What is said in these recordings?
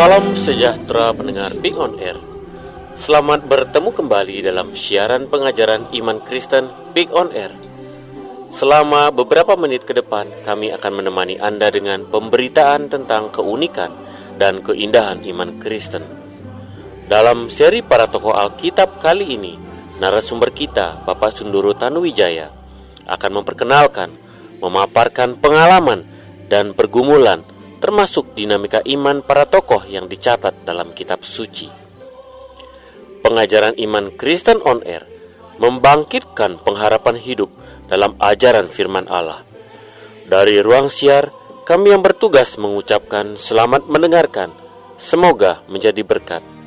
Salam sejahtera pendengar Big On Air. Selamat bertemu kembali dalam siaran pengajaran iman Kristen Big On Air. Selama beberapa menit ke depan, kami akan menemani Anda dengan pemberitaan tentang keunikan dan keindahan iman Kristen. Dalam seri para tokoh Alkitab kali ini, narasumber kita, Bapak Sunduru Tanuwijaya, akan memperkenalkan, memaparkan pengalaman dan pergumulan termasuk dinamika iman para tokoh yang dicatat dalam kitab suci. Pengajaran iman Kristen on Air membangkitkan pengharapan hidup dalam ajaran firman Allah. Dari ruang siar, kami yang bertugas mengucapkan selamat mendengarkan. Semoga menjadi berkat.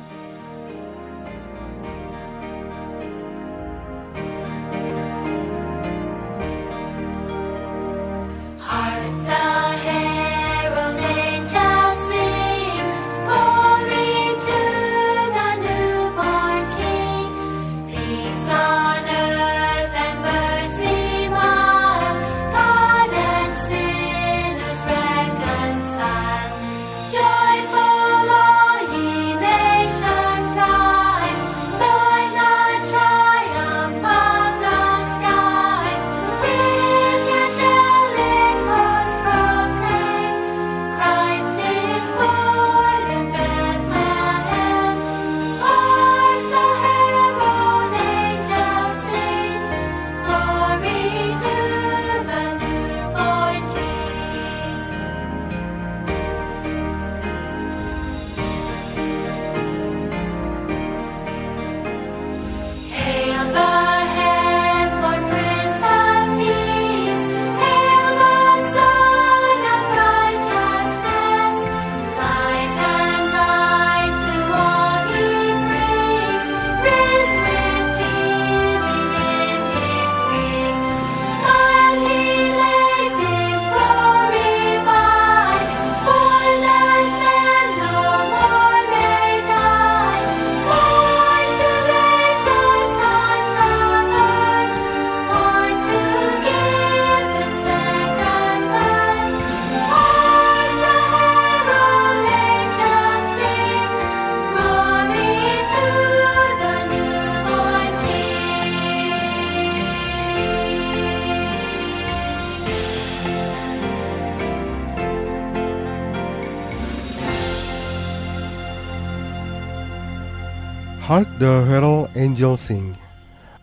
Hark the Herald Angel Sing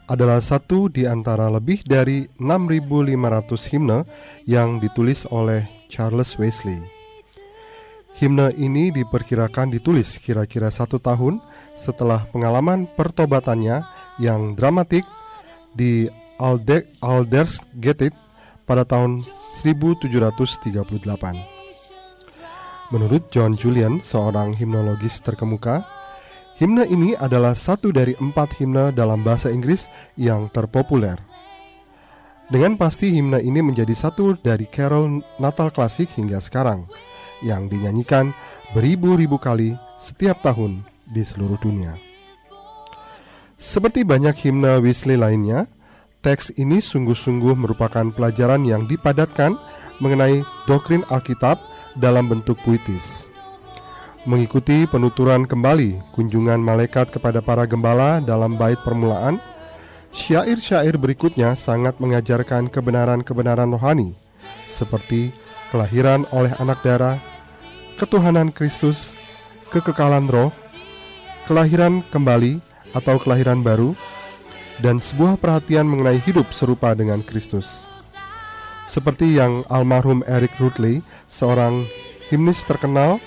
adalah satu di antara lebih dari 6.500 himne yang ditulis oleh Charles Wesley. Himne ini diperkirakan ditulis kira-kira satu tahun setelah pengalaman pertobatannya yang dramatik di Alde Aldersgate pada tahun 1738. Menurut John Julian, seorang himnologis terkemuka, Himne ini adalah satu dari empat himne dalam bahasa Inggris yang terpopuler. Dengan pasti himne ini menjadi satu dari carol Natal klasik hingga sekarang, yang dinyanyikan beribu-ribu kali setiap tahun di seluruh dunia. Seperti banyak himne Wesley lainnya, teks ini sungguh-sungguh merupakan pelajaran yang dipadatkan mengenai doktrin Alkitab dalam bentuk puitis mengikuti penuturan kembali kunjungan malaikat kepada para gembala dalam bait permulaan, syair-syair berikutnya sangat mengajarkan kebenaran-kebenaran rohani, seperti kelahiran oleh anak darah, ketuhanan Kristus, kekekalan roh, kelahiran kembali atau kelahiran baru, dan sebuah perhatian mengenai hidup serupa dengan Kristus. Seperti yang almarhum Eric Rutley, seorang himnis terkenal,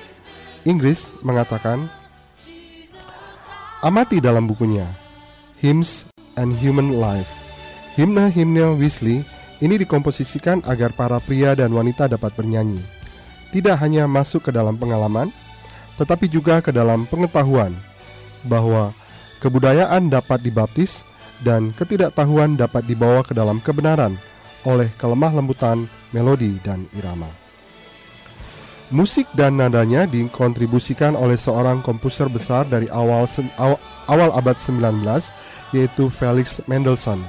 Inggris mengatakan, amati dalam bukunya Hymns and Human Life. Himne-himne Wesley ini dikomposisikan agar para pria dan wanita dapat bernyanyi. Tidak hanya masuk ke dalam pengalaman, tetapi juga ke dalam pengetahuan bahwa kebudayaan dapat dibaptis dan ketidaktahuan dapat dibawa ke dalam kebenaran oleh kelemah lembutan melodi dan irama. Musik dan nadanya dikontribusikan oleh seorang komposer besar dari awal awal abad 19 yaitu Felix Mendelssohn.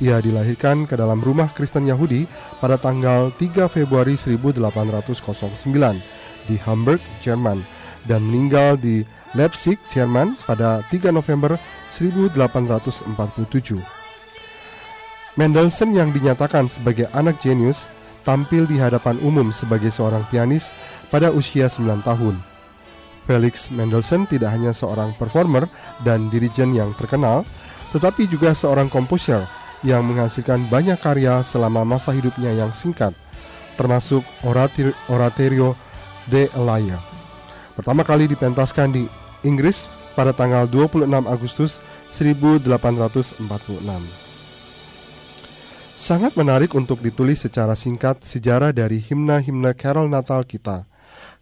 Ia dilahirkan ke dalam rumah Kristen Yahudi pada tanggal 3 Februari 1809 di Hamburg, Jerman dan meninggal di Leipzig, Jerman pada 3 November 1847. Mendelssohn yang dinyatakan sebagai anak jenius tampil di hadapan umum sebagai seorang pianis pada usia 9 tahun. Felix Mendelssohn tidak hanya seorang performer dan dirijen yang terkenal, tetapi juga seorang komposer yang menghasilkan banyak karya selama masa hidupnya yang singkat, termasuk Oratorio de Elia. Pertama kali dipentaskan di Inggris pada tanggal 26 Agustus 1846. Sangat menarik untuk ditulis secara singkat sejarah dari himna-himna carol Natal kita.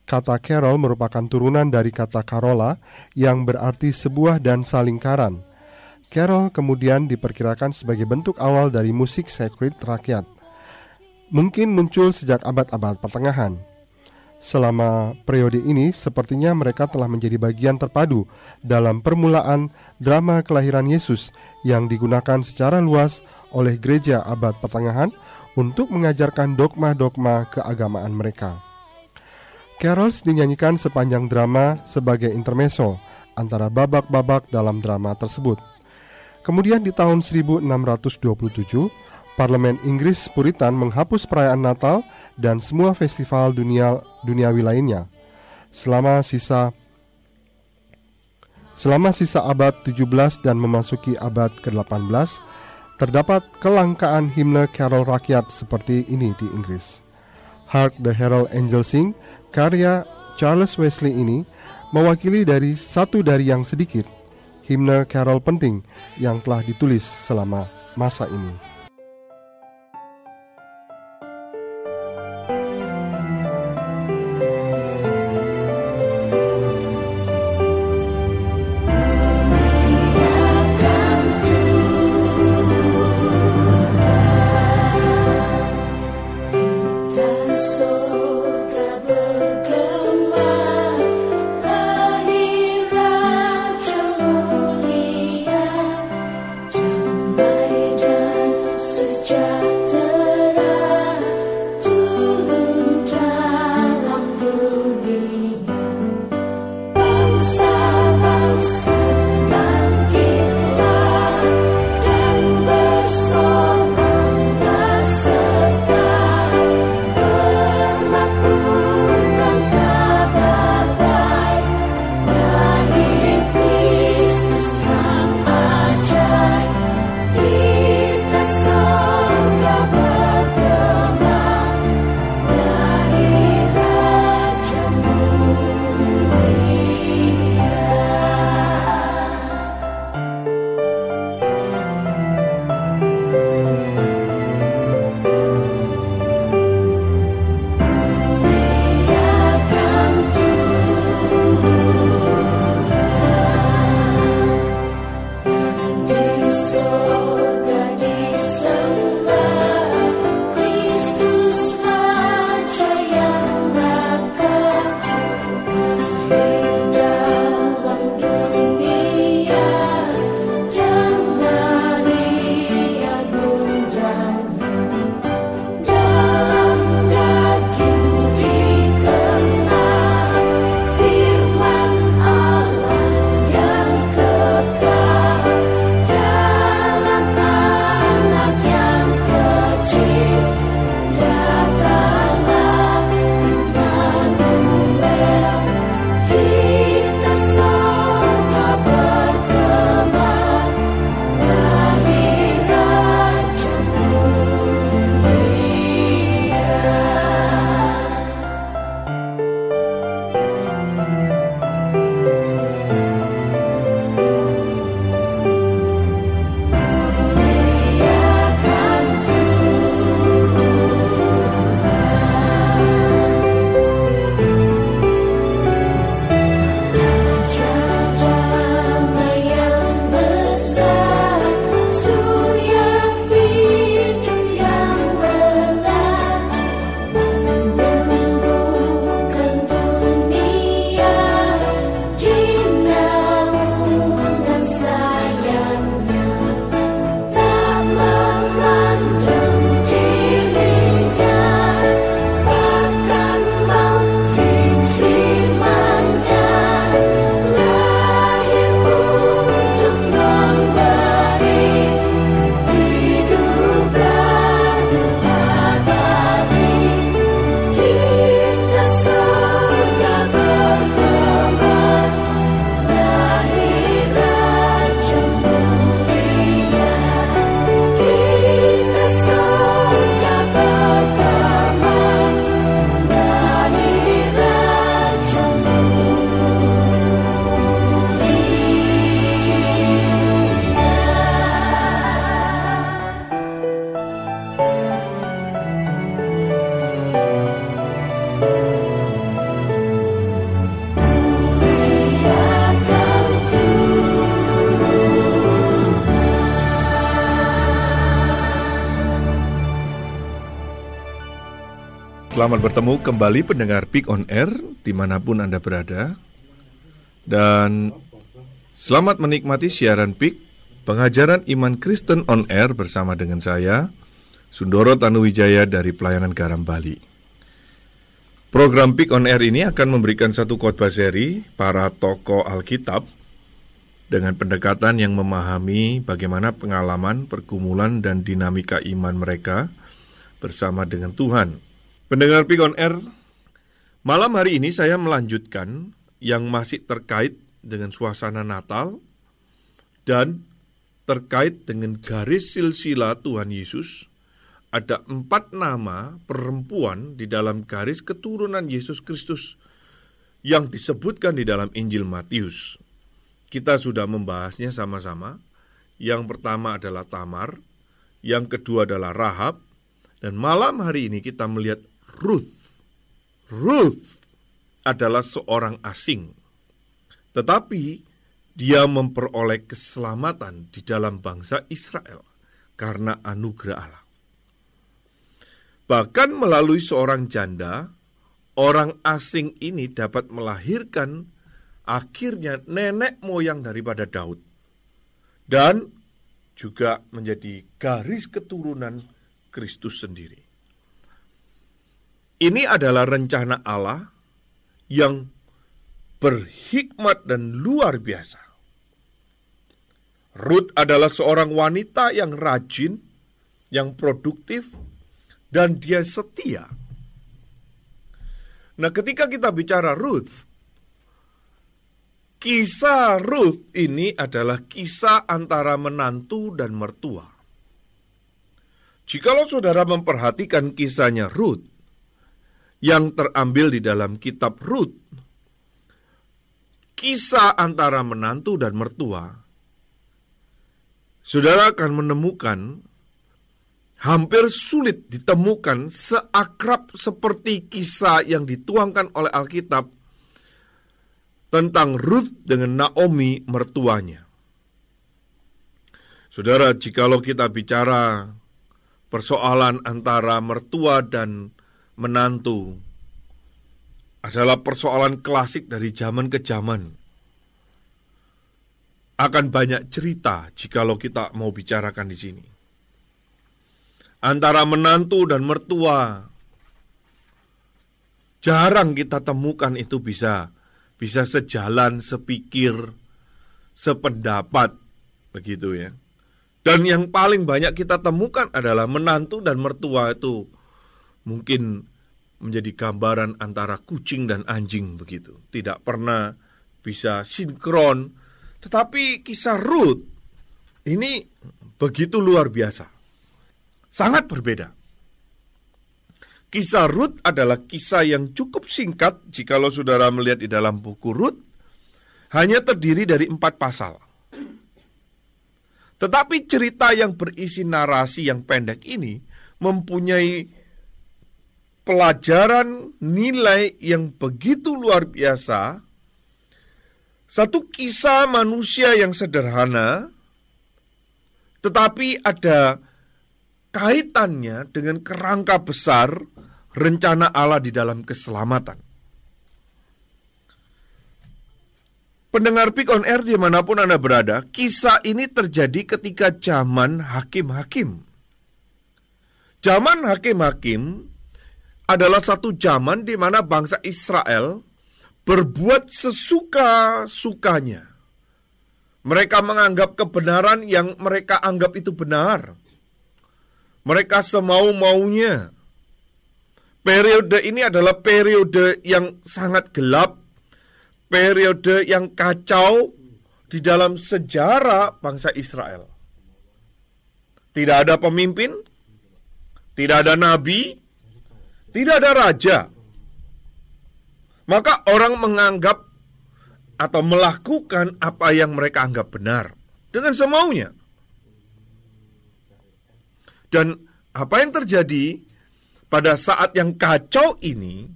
Kata carol merupakan turunan dari kata carola yang berarti sebuah dan salingkaran. Carol kemudian diperkirakan sebagai bentuk awal dari musik sacred rakyat. Mungkin muncul sejak abad-abad pertengahan. Selama periode ini, sepertinya mereka telah menjadi bagian terpadu dalam permulaan drama kelahiran Yesus yang digunakan secara luas oleh gereja abad pertengahan untuk mengajarkan dogma-dogma keagamaan mereka. Carols dinyanyikan sepanjang drama sebagai intermezzo antara babak-babak dalam drama tersebut. Kemudian di tahun 1627, Parlemen Inggris Puritan menghapus perayaan Natal dan semua festival dunia duniawi lainnya. Selama sisa Selama sisa abad 17 dan memasuki abad ke-18, terdapat kelangkaan himne carol rakyat seperti ini di Inggris. Hark the Herald Angel Sing, karya Charles Wesley ini mewakili dari satu dari yang sedikit himne carol penting yang telah ditulis selama masa ini. Selamat bertemu kembali pendengar Big On Air di mana pun Anda berada. Dan selamat menikmati siaran Big pengajaran iman Kristen On Air bersama dengan saya, Sundoro Tanuwijaya dari Pelayanan Garam Bali. Program Big On Air ini akan memberikan satu khotbah seri para tokoh Alkitab dengan pendekatan yang memahami bagaimana pengalaman, pergumulan, dan dinamika iman mereka bersama dengan Tuhan Pendengar Pikon R, malam hari ini saya melanjutkan yang masih terkait dengan suasana Natal dan terkait dengan garis silsila Tuhan Yesus. Ada empat nama perempuan di dalam garis keturunan Yesus Kristus yang disebutkan di dalam Injil Matius. Kita sudah membahasnya sama-sama. Yang pertama adalah Tamar, yang kedua adalah Rahab, dan malam hari ini kita melihat Ruth. Ruth adalah seorang asing, tetapi dia memperoleh keselamatan di dalam bangsa Israel karena anugerah Allah. Bahkan melalui seorang janda, orang asing ini dapat melahirkan akhirnya nenek moyang daripada Daud dan juga menjadi garis keturunan Kristus sendiri. Ini adalah rencana Allah yang berhikmat dan luar biasa. Ruth adalah seorang wanita yang rajin, yang produktif, dan dia setia. Nah, ketika kita bicara Ruth, kisah Ruth ini adalah kisah antara menantu dan mertua. Jikalau saudara memperhatikan kisahnya Ruth, yang terambil di dalam kitab Rut. Kisah antara menantu dan mertua. Saudara akan menemukan hampir sulit ditemukan seakrab seperti kisah yang dituangkan oleh Alkitab tentang Ruth dengan Naomi mertuanya. Saudara, jikalau kita bicara persoalan antara mertua dan menantu adalah persoalan klasik dari zaman ke zaman. Akan banyak cerita jikalau kita mau bicarakan di sini. Antara menantu dan mertua jarang kita temukan itu bisa bisa sejalan, sepikir, sependapat begitu ya. Dan yang paling banyak kita temukan adalah menantu dan mertua itu mungkin menjadi gambaran antara kucing dan anjing begitu. Tidak pernah bisa sinkron. Tetapi kisah Ruth ini begitu luar biasa. Sangat berbeda. Kisah Ruth adalah kisah yang cukup singkat jikalau saudara melihat di dalam buku Ruth. Hanya terdiri dari empat pasal. Tetapi cerita yang berisi narasi yang pendek ini mempunyai pelajaran nilai yang begitu luar biasa, satu kisah manusia yang sederhana, tetapi ada kaitannya dengan kerangka besar rencana Allah di dalam keselamatan. Pendengar Pick on Air di mana pun Anda berada, kisah ini terjadi ketika zaman hakim-hakim. Zaman hakim-hakim adalah satu zaman di mana bangsa Israel berbuat sesuka-sukanya. Mereka menganggap kebenaran yang mereka anggap itu benar. Mereka semau-maunya. Periode ini adalah periode yang sangat gelap, periode yang kacau di dalam sejarah bangsa Israel. Tidak ada pemimpin, tidak ada nabi, tidak ada raja. Maka orang menganggap atau melakukan apa yang mereka anggap benar dengan semaunya. Dan apa yang terjadi pada saat yang kacau ini,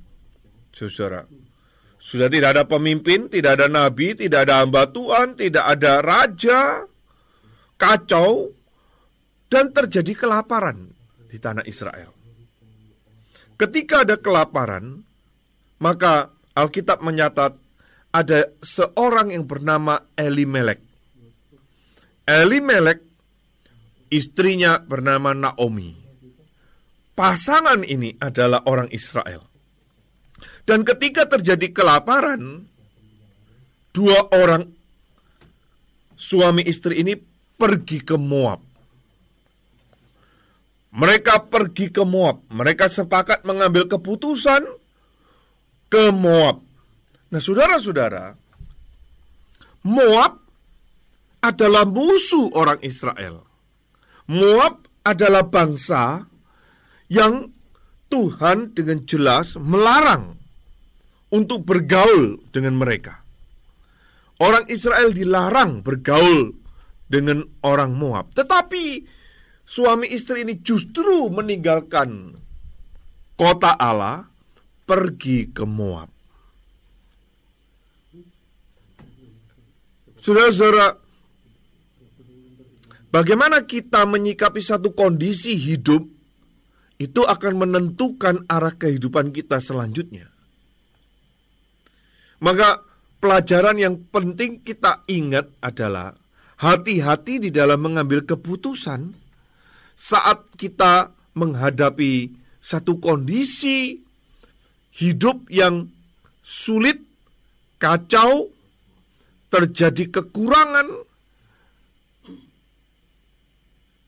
saudara, sudah tidak ada pemimpin, tidak ada nabi, tidak ada hamba Tuhan, tidak ada raja, kacau, dan terjadi kelaparan di tanah Israel. Ketika ada kelaparan, maka Alkitab menyatat ada seorang yang bernama Elimelek. Elimelek istrinya bernama Naomi. Pasangan ini adalah orang Israel. Dan ketika terjadi kelaparan, dua orang suami istri ini pergi ke Moab. Mereka pergi ke Moab. Mereka sepakat mengambil keputusan ke Moab. Nah, saudara-saudara, Moab adalah musuh orang Israel. Moab adalah bangsa yang Tuhan dengan jelas melarang untuk bergaul dengan mereka. Orang Israel dilarang bergaul dengan orang Moab. Tetapi suami istri ini justru meninggalkan kota Allah pergi ke Moab. Saudara-saudara, bagaimana kita menyikapi satu kondisi hidup itu akan menentukan arah kehidupan kita selanjutnya. Maka pelajaran yang penting kita ingat adalah hati-hati di dalam mengambil keputusan saat kita menghadapi satu kondisi hidup yang sulit, kacau, terjadi kekurangan,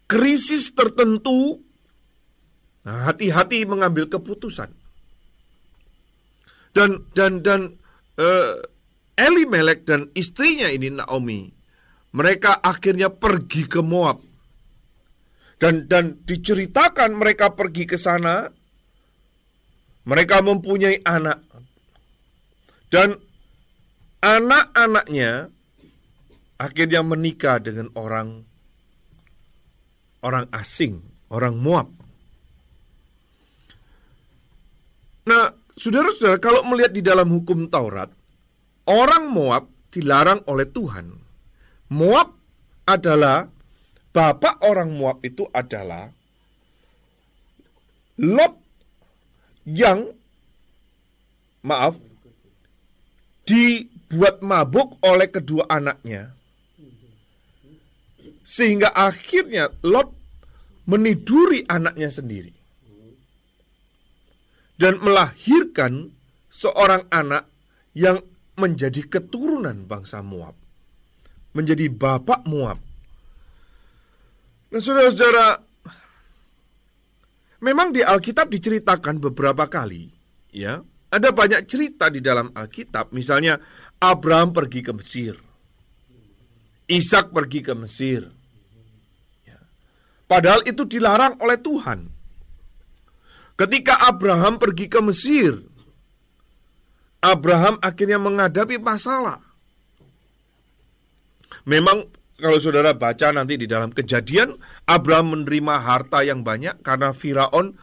krisis tertentu, nah, hati-hati mengambil keputusan. Dan dan dan uh, Eli Melek dan istrinya ini Naomi, mereka akhirnya pergi ke Moab. Dan dan diceritakan mereka pergi ke sana, mereka mempunyai anak. Dan anak-anaknya akhirnya menikah dengan orang orang asing, orang Moab. Nah, saudara-saudara, kalau melihat di dalam hukum Taurat, orang Moab dilarang oleh Tuhan. Moab adalah bapak orang Moab itu adalah Lot yang maaf di dibuat mabuk oleh kedua anaknya. Sehingga akhirnya Lot meniduri anaknya sendiri. Dan melahirkan seorang anak yang menjadi keturunan bangsa Moab. Menjadi bapak Moab. Nah saudara-saudara, memang di Alkitab diceritakan beberapa kali, ya, ada banyak cerita di dalam Alkitab, misalnya Abraham pergi ke Mesir. Ishak pergi ke Mesir. Ya. Padahal itu dilarang oleh Tuhan. Ketika Abraham pergi ke Mesir, Abraham akhirnya menghadapi masalah. Memang kalau saudara baca nanti di dalam kejadian, Abraham menerima harta yang banyak karena Firaun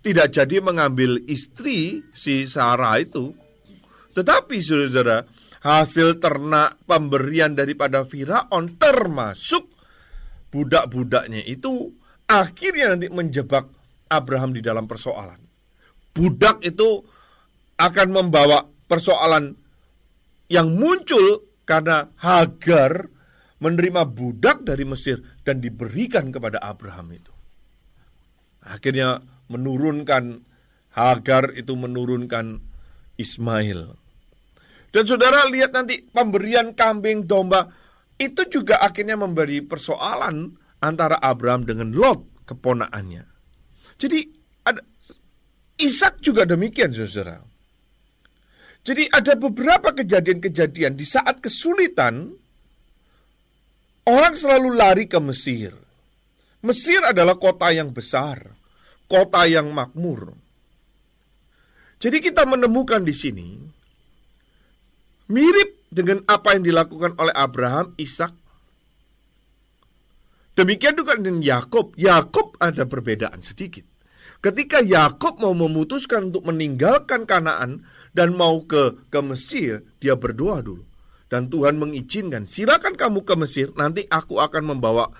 tidak jadi mengambil istri si Sarah itu. Tetapi saudara, hasil ternak pemberian daripada Firaun termasuk budak-budaknya itu akhirnya nanti menjebak Abraham di dalam persoalan. Budak itu akan membawa persoalan yang muncul karena Hagar menerima budak dari Mesir dan diberikan kepada Abraham itu. Akhirnya menurunkan Hagar itu menurunkan Ismail. Dan saudara lihat nanti pemberian kambing domba itu juga akhirnya memberi persoalan antara Abraham dengan Lot keponakannya. Jadi ada Ishak juga demikian saudara. Jadi ada beberapa kejadian-kejadian di saat kesulitan orang selalu lari ke Mesir. Mesir adalah kota yang besar, kota yang makmur. Jadi kita menemukan di sini Mirip dengan apa yang dilakukan oleh Abraham, Ishak. Demikian juga dengan Yakub. Yakub ada perbedaan sedikit. Ketika Yakub mau memutuskan untuk meninggalkan Kanaan dan mau ke ke Mesir, dia berdoa dulu. Dan Tuhan mengizinkan, silakan kamu ke Mesir, nanti aku akan membawa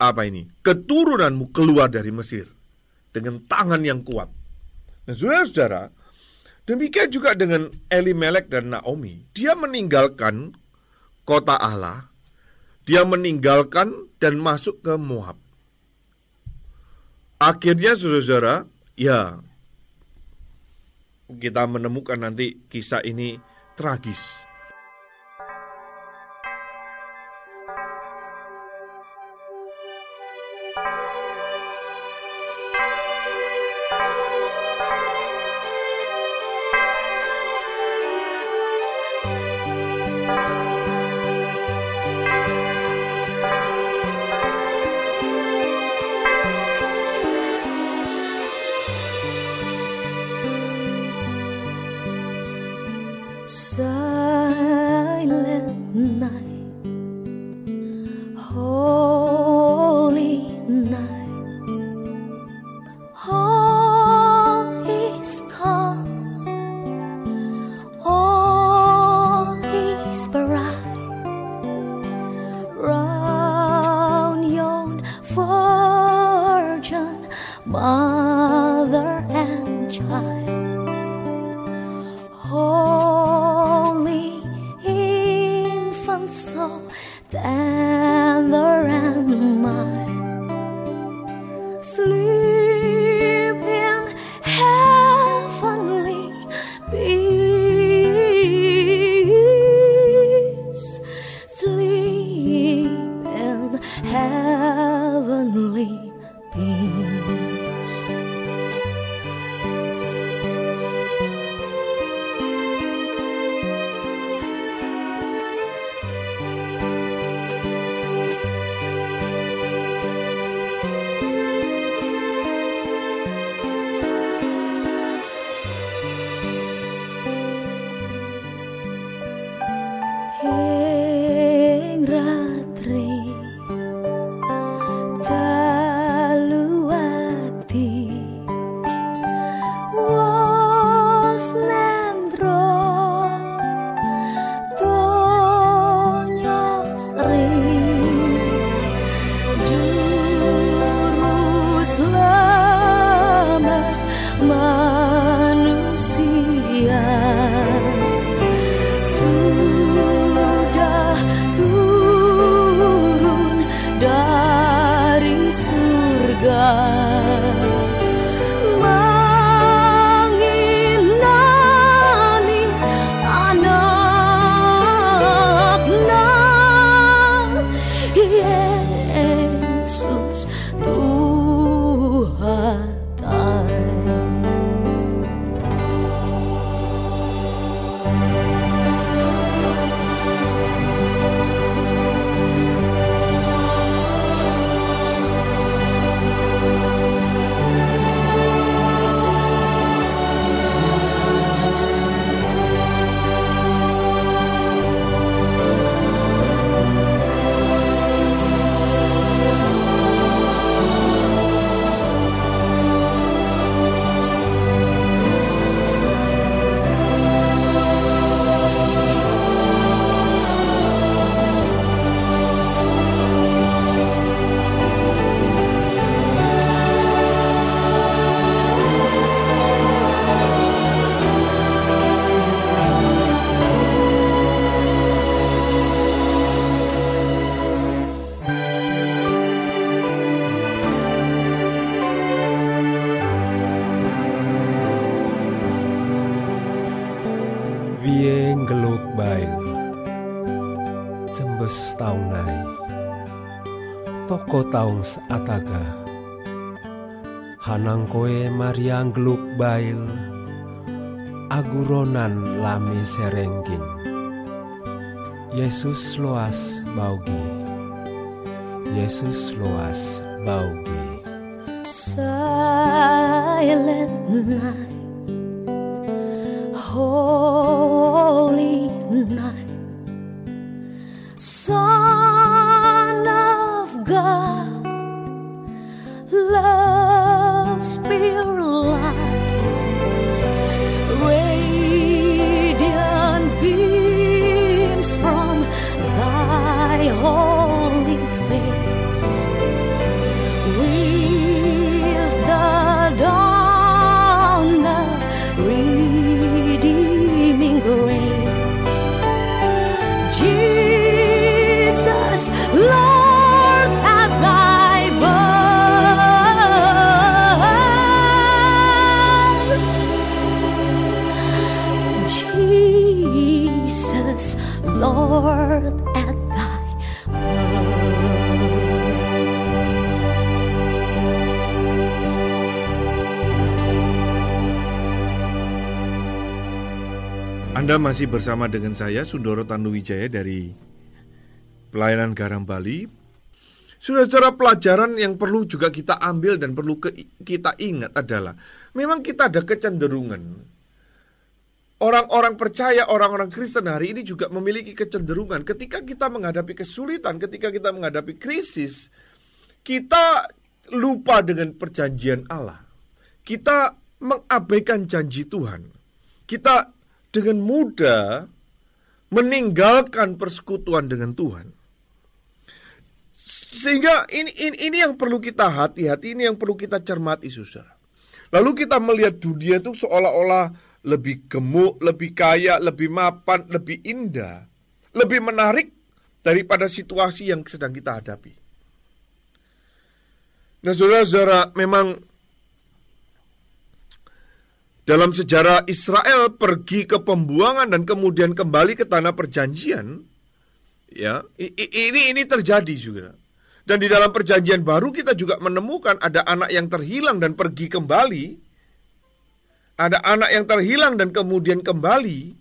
apa ini? Keturunanmu keluar dari Mesir dengan tangan yang kuat. Nah, saudara-saudara, demikian juga dengan Elimelek dan Naomi. Dia meninggalkan kota Allah, dia meninggalkan dan masuk ke Moab. Akhirnya saudara-saudara, ya kita menemukan nanti kisah ini tragis. whole taung ataga Hanang koe Mariang geluk bail. Aguronan lami serengkin. Yesus loas baugi. Yesus loas baugi. Silent night masih bersama dengan saya Sundoro Tanuwijaya dari Pelayanan Garam Bali. Sudah secara pelajaran yang perlu juga kita ambil dan perlu ke- kita ingat adalah memang kita ada kecenderungan Orang-orang percaya, orang-orang Kristen hari ini juga memiliki kecenderungan ketika kita menghadapi kesulitan, ketika kita menghadapi krisis, kita lupa dengan perjanjian Allah. Kita mengabaikan janji Tuhan. Kita dengan mudah meninggalkan persekutuan dengan Tuhan. Sehingga ini, ini, ini yang perlu kita hati-hati, ini yang perlu kita cermati, saudara. Lalu kita melihat dunia itu seolah-olah lebih gemuk, lebih kaya, lebih mapan, lebih indah, lebih menarik daripada situasi yang sedang kita hadapi. Nah, saudara-saudara, memang dalam sejarah Israel pergi ke pembuangan dan kemudian kembali ke tanah perjanjian, ya ini ini terjadi juga. Dan di dalam perjanjian baru kita juga menemukan ada anak yang terhilang dan pergi kembali ada anak yang terhilang dan kemudian kembali,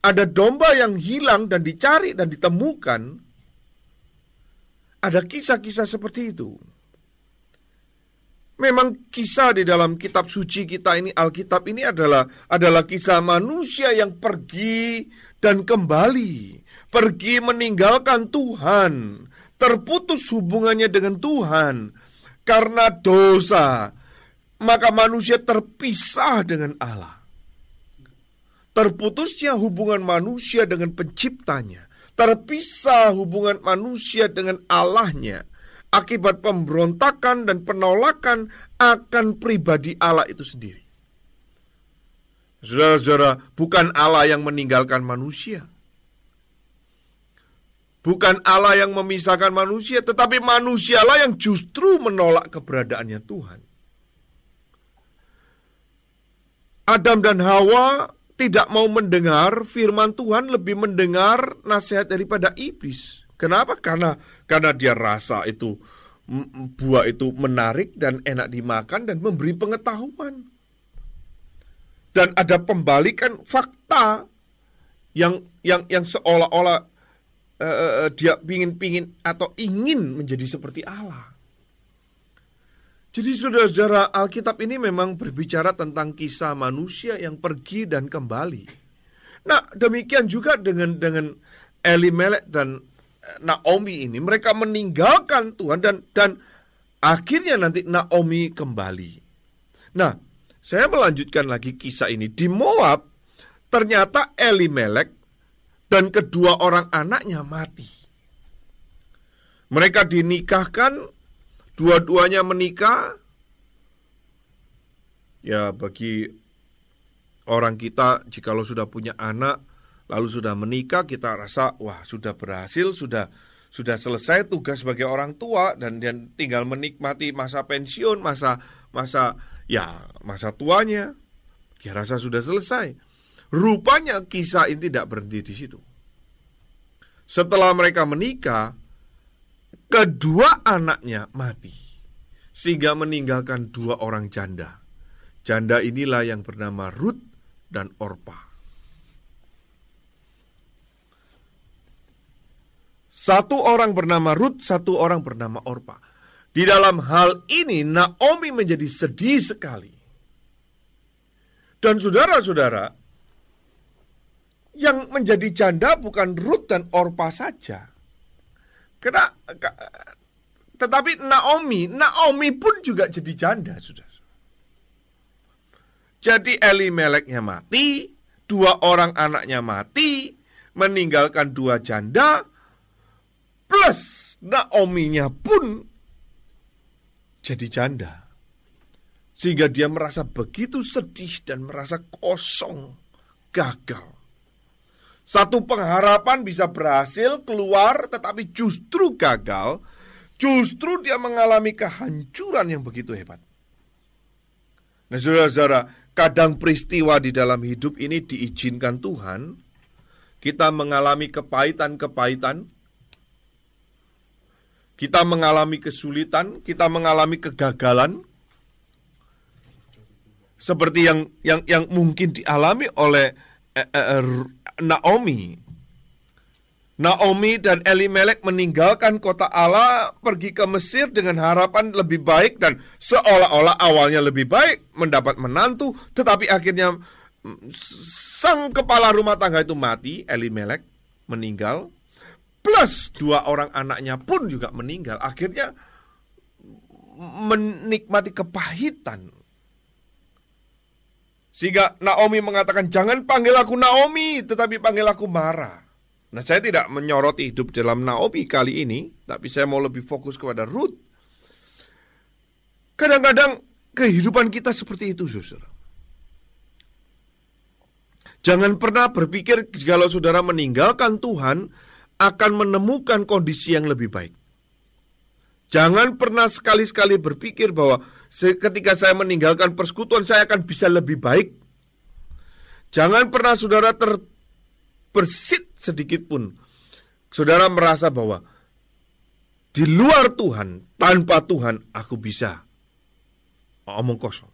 ada domba yang hilang dan dicari dan ditemukan. Ada kisah-kisah seperti itu. Memang kisah di dalam kitab suci kita ini Alkitab ini adalah adalah kisah manusia yang pergi dan kembali, pergi meninggalkan Tuhan, terputus hubungannya dengan Tuhan. Karena dosa, maka manusia terpisah dengan Allah. Terputusnya hubungan manusia dengan penciptanya, terpisah hubungan manusia dengan Allahnya akibat pemberontakan dan penolakan akan pribadi Allah itu sendiri. Saudara-saudara, bukan Allah yang meninggalkan manusia. Bukan Allah yang memisahkan manusia, tetapi manusialah yang justru menolak keberadaannya Tuhan. Adam dan Hawa tidak mau mendengar firman Tuhan, lebih mendengar nasihat daripada iblis. Kenapa? Karena karena dia rasa itu buah itu menarik dan enak dimakan dan memberi pengetahuan. Dan ada pembalikan fakta yang yang yang seolah-olah uh, dia pingin-pingin atau ingin menjadi seperti Allah. Jadi saudara-saudara Alkitab ini memang berbicara tentang kisah manusia yang pergi dan kembali. Nah demikian juga dengan dengan Elimelek dan Naomi ini mereka meninggalkan Tuhan dan dan akhirnya nanti Naomi kembali. Nah saya melanjutkan lagi kisah ini di Moab ternyata Elimelek dan kedua orang anaknya mati. Mereka dinikahkan dua-duanya menikah, ya bagi orang kita jikalau sudah punya anak lalu sudah menikah kita rasa wah sudah berhasil sudah sudah selesai tugas sebagai orang tua dan dan tinggal menikmati masa pensiun masa masa ya masa tuanya ya rasa sudah selesai rupanya kisah ini tidak berhenti di situ setelah mereka menikah kedua anaknya mati, sehingga meninggalkan dua orang janda. Janda inilah yang bernama Ruth dan Orpa. Satu orang bernama Ruth, satu orang bernama Orpa. Di dalam hal ini Naomi menjadi sedih sekali. Dan saudara-saudara, yang menjadi janda bukan Ruth dan Orpa saja, karena tetapi Naomi, Naomi pun juga jadi janda sudah. Jadi Eli Meleknya mati, dua orang anaknya mati, meninggalkan dua janda, plus Naominya pun jadi janda. Sehingga dia merasa begitu sedih dan merasa kosong, gagal. Satu pengharapan bisa berhasil keluar tetapi justru gagal, justru dia mengalami kehancuran yang begitu hebat. Nah saudara-saudara, kadang peristiwa di dalam hidup ini diizinkan Tuhan, kita mengalami kepahitan-kepahitan, kita mengalami kesulitan, kita mengalami kegagalan, seperti yang yang yang mungkin dialami oleh eh, eh, Naomi. Naomi dan Elimelek meninggalkan kota Allah, pergi ke Mesir dengan harapan lebih baik dan seolah-olah awalnya lebih baik mendapat menantu, tetapi akhirnya mm, sang kepala rumah tangga itu mati, Elimelek meninggal, plus dua orang anaknya pun juga meninggal. Akhirnya menikmati kepahitan sehingga Naomi mengatakan, jangan panggil aku Naomi, tetapi panggil aku Mara. Nah, saya tidak menyoroti hidup dalam Naomi kali ini, tapi saya mau lebih fokus kepada Ruth. Kadang-kadang kehidupan kita seperti itu, saudara. Jangan pernah berpikir kalau saudara meninggalkan Tuhan akan menemukan kondisi yang lebih baik. Jangan pernah sekali-sekali berpikir bahwa ketika saya meninggalkan persekutuan saya akan bisa lebih baik. Jangan pernah saudara terbersit sedikit pun. Saudara merasa bahwa di luar Tuhan, tanpa Tuhan aku bisa omong kosong.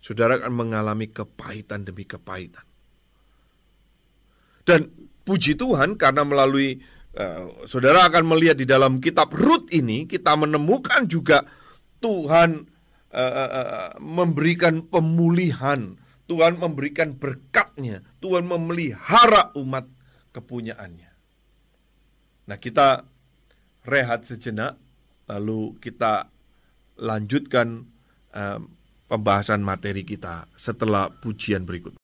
Saudara akan mengalami kepahitan demi kepahitan. Dan puji Tuhan karena melalui uh, saudara akan melihat di dalam kitab Rut ini kita menemukan juga Tuhan uh, memberikan pemulihan, Tuhan memberikan berkatnya, Tuhan memelihara umat kepunyaannya. Nah kita rehat sejenak, lalu kita lanjutkan uh, pembahasan materi kita setelah pujian berikut.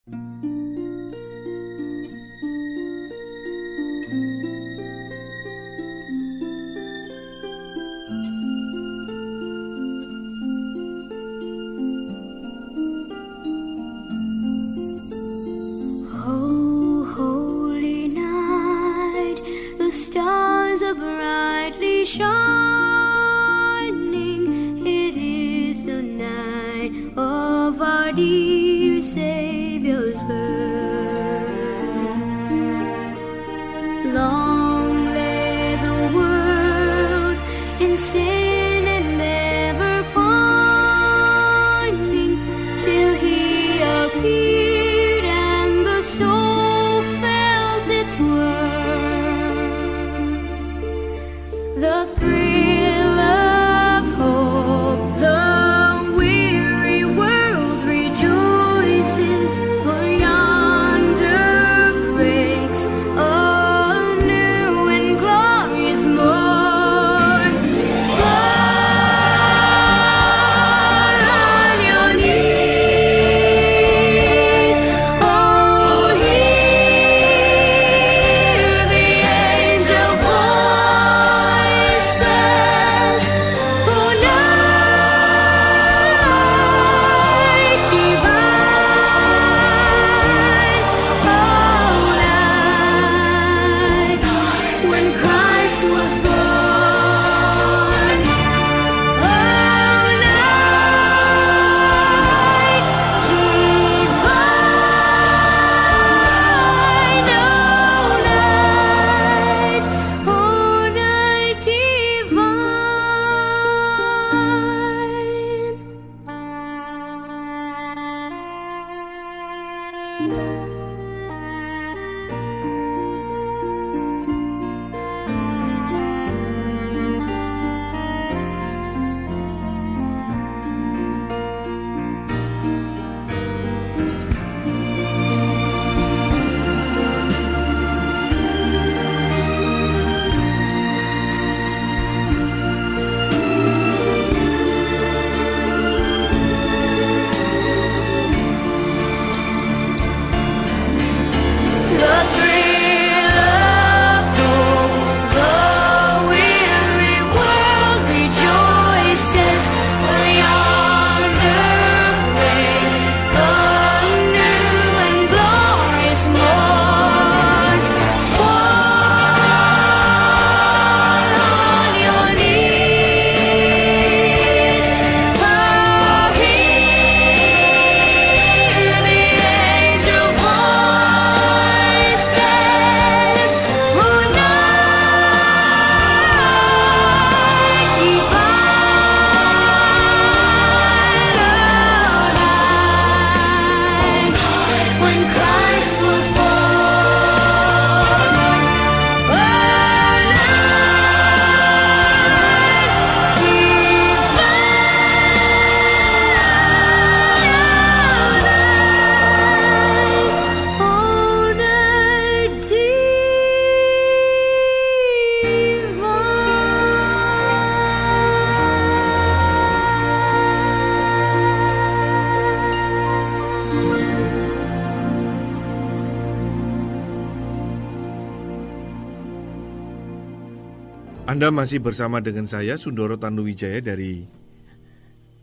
Masih bersama dengan saya Sundoro Tanuwijaya dari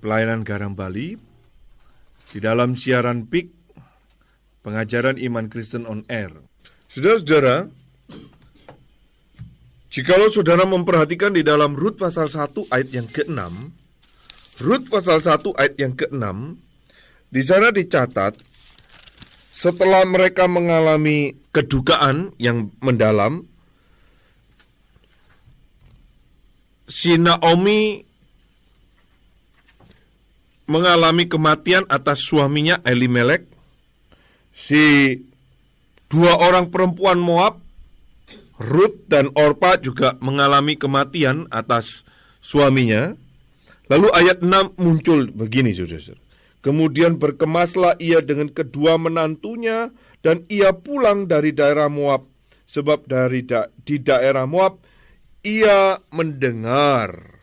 Pelayanan Garam Bali di dalam siaran PIK Pengajaran Iman Kristen on Air. Saudara-saudara, jikalau saudara memperhatikan di dalam Rut pasal 1 ayat yang ke-6, Rut pasal 1 ayat yang ke-6, di sana dicatat setelah mereka mengalami kedukaan yang mendalam, si Naomi mengalami kematian atas suaminya Elimelek. Si dua orang perempuan Moab, Ruth dan Orpa juga mengalami kematian atas suaminya. Lalu ayat 6 muncul begini, saudara. Kemudian berkemaslah ia dengan kedua menantunya dan ia pulang dari daerah Moab. Sebab dari da di daerah Moab ia mendengar.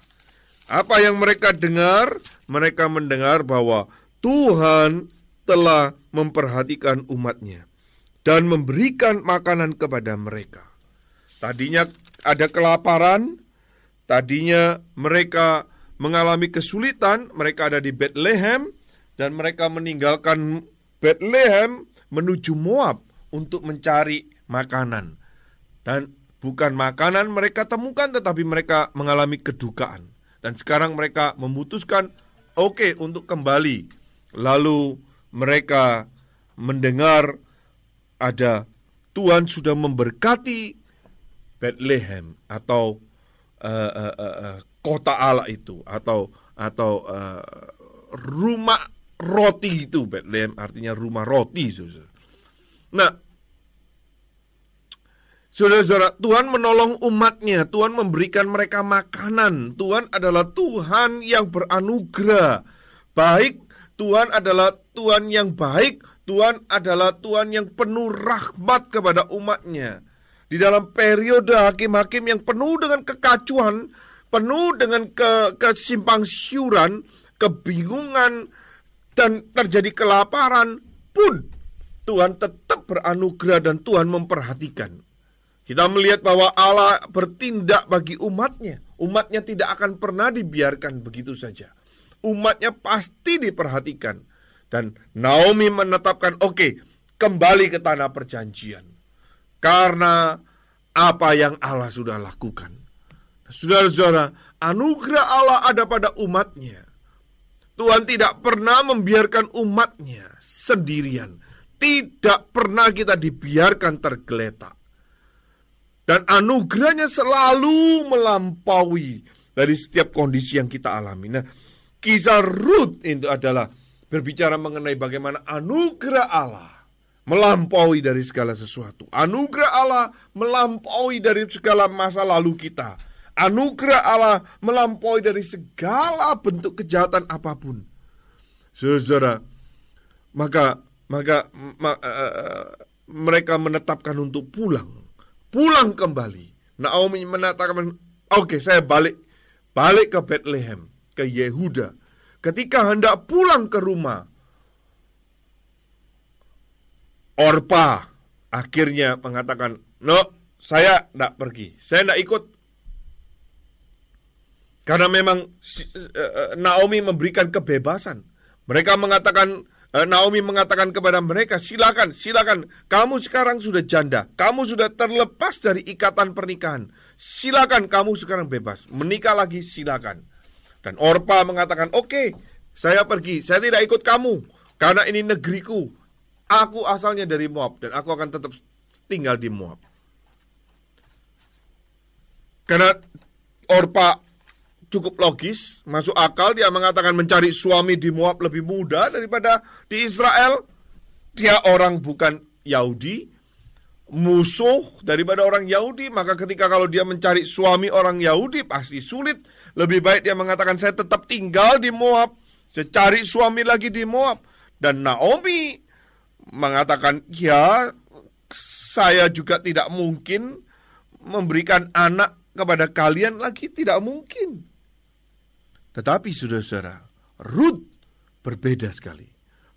Apa yang mereka dengar? Mereka mendengar bahwa Tuhan telah memperhatikan umatnya dan memberikan makanan kepada mereka. Tadinya ada kelaparan, tadinya mereka mengalami kesulitan, mereka ada di Bethlehem, dan mereka meninggalkan Bethlehem menuju Moab untuk mencari makanan. Dan bukan makanan mereka temukan, tetapi mereka mengalami kedukaan. Dan sekarang mereka memutuskan, oke, okay, untuk kembali. Lalu mereka mendengar ada Tuhan sudah memberkati Bethlehem atau uh, uh, uh, uh, kota Allah itu atau atau uh, rumah roti itu Bethlehem artinya rumah roti. Nah, Saudara-saudara, Tuhan menolong umatnya, Tuhan memberikan mereka makanan. Tuhan adalah Tuhan yang beranugerah. Baik, Tuhan adalah Tuhan yang baik, Tuhan adalah Tuhan yang penuh rahmat kepada umatnya. Di dalam periode hakim-hakim yang penuh dengan kekacauan, penuh dengan ke kesimpang siuran, kebingungan, dan terjadi kelaparan pun Tuhan tetap beranugerah dan Tuhan memperhatikan. Kita melihat bahwa Allah bertindak bagi umatnya. Umatnya tidak akan pernah dibiarkan begitu saja. Umatnya pasti diperhatikan. Dan Naomi menetapkan, oke, okay, kembali ke tanah perjanjian. Karena apa yang Allah sudah lakukan. Saudara-saudara, anugerah Allah ada pada umatnya. Tuhan tidak pernah membiarkan umatnya sendirian. Tidak pernah kita dibiarkan tergeletak. Dan anugerahnya selalu melampaui dari setiap kondisi yang kita alami. Nah, kisah Ruth itu adalah berbicara mengenai bagaimana anugerah Allah melampaui dari segala sesuatu. Anugerah Allah melampaui dari segala masa lalu kita. Anugerah Allah melampaui dari segala bentuk kejahatan apa pun. Saudara, maka maka ma, uh, mereka menetapkan untuk pulang pulang kembali. Naomi menatakan, oke okay, saya balik, balik ke Bethlehem, ke Yehuda. Ketika hendak pulang ke rumah, Orpa akhirnya mengatakan, no, saya tidak pergi, saya tidak ikut. Karena memang eh, eh, Naomi memberikan kebebasan. Mereka mengatakan, Naomi mengatakan kepada mereka, silakan, silakan, kamu sekarang sudah janda, kamu sudah terlepas dari ikatan pernikahan, silakan kamu sekarang bebas, menikah lagi silakan. Dan Orpa mengatakan, oke, okay, saya pergi, saya tidak ikut kamu, karena ini negeriku, aku asalnya dari Moab, dan aku akan tetap tinggal di Moab. Karena Orpa cukup logis, masuk akal dia mengatakan mencari suami di Moab lebih mudah daripada di Israel. Dia orang bukan Yahudi, musuh daripada orang Yahudi, maka ketika kalau dia mencari suami orang Yahudi pasti sulit. Lebih baik dia mengatakan saya tetap tinggal di Moab, saya cari suami lagi di Moab. Dan Naomi mengatakan, "Ya, saya juga tidak mungkin memberikan anak kepada kalian lagi, tidak mungkin." Tetapi saudara-saudara, Ruth berbeda sekali.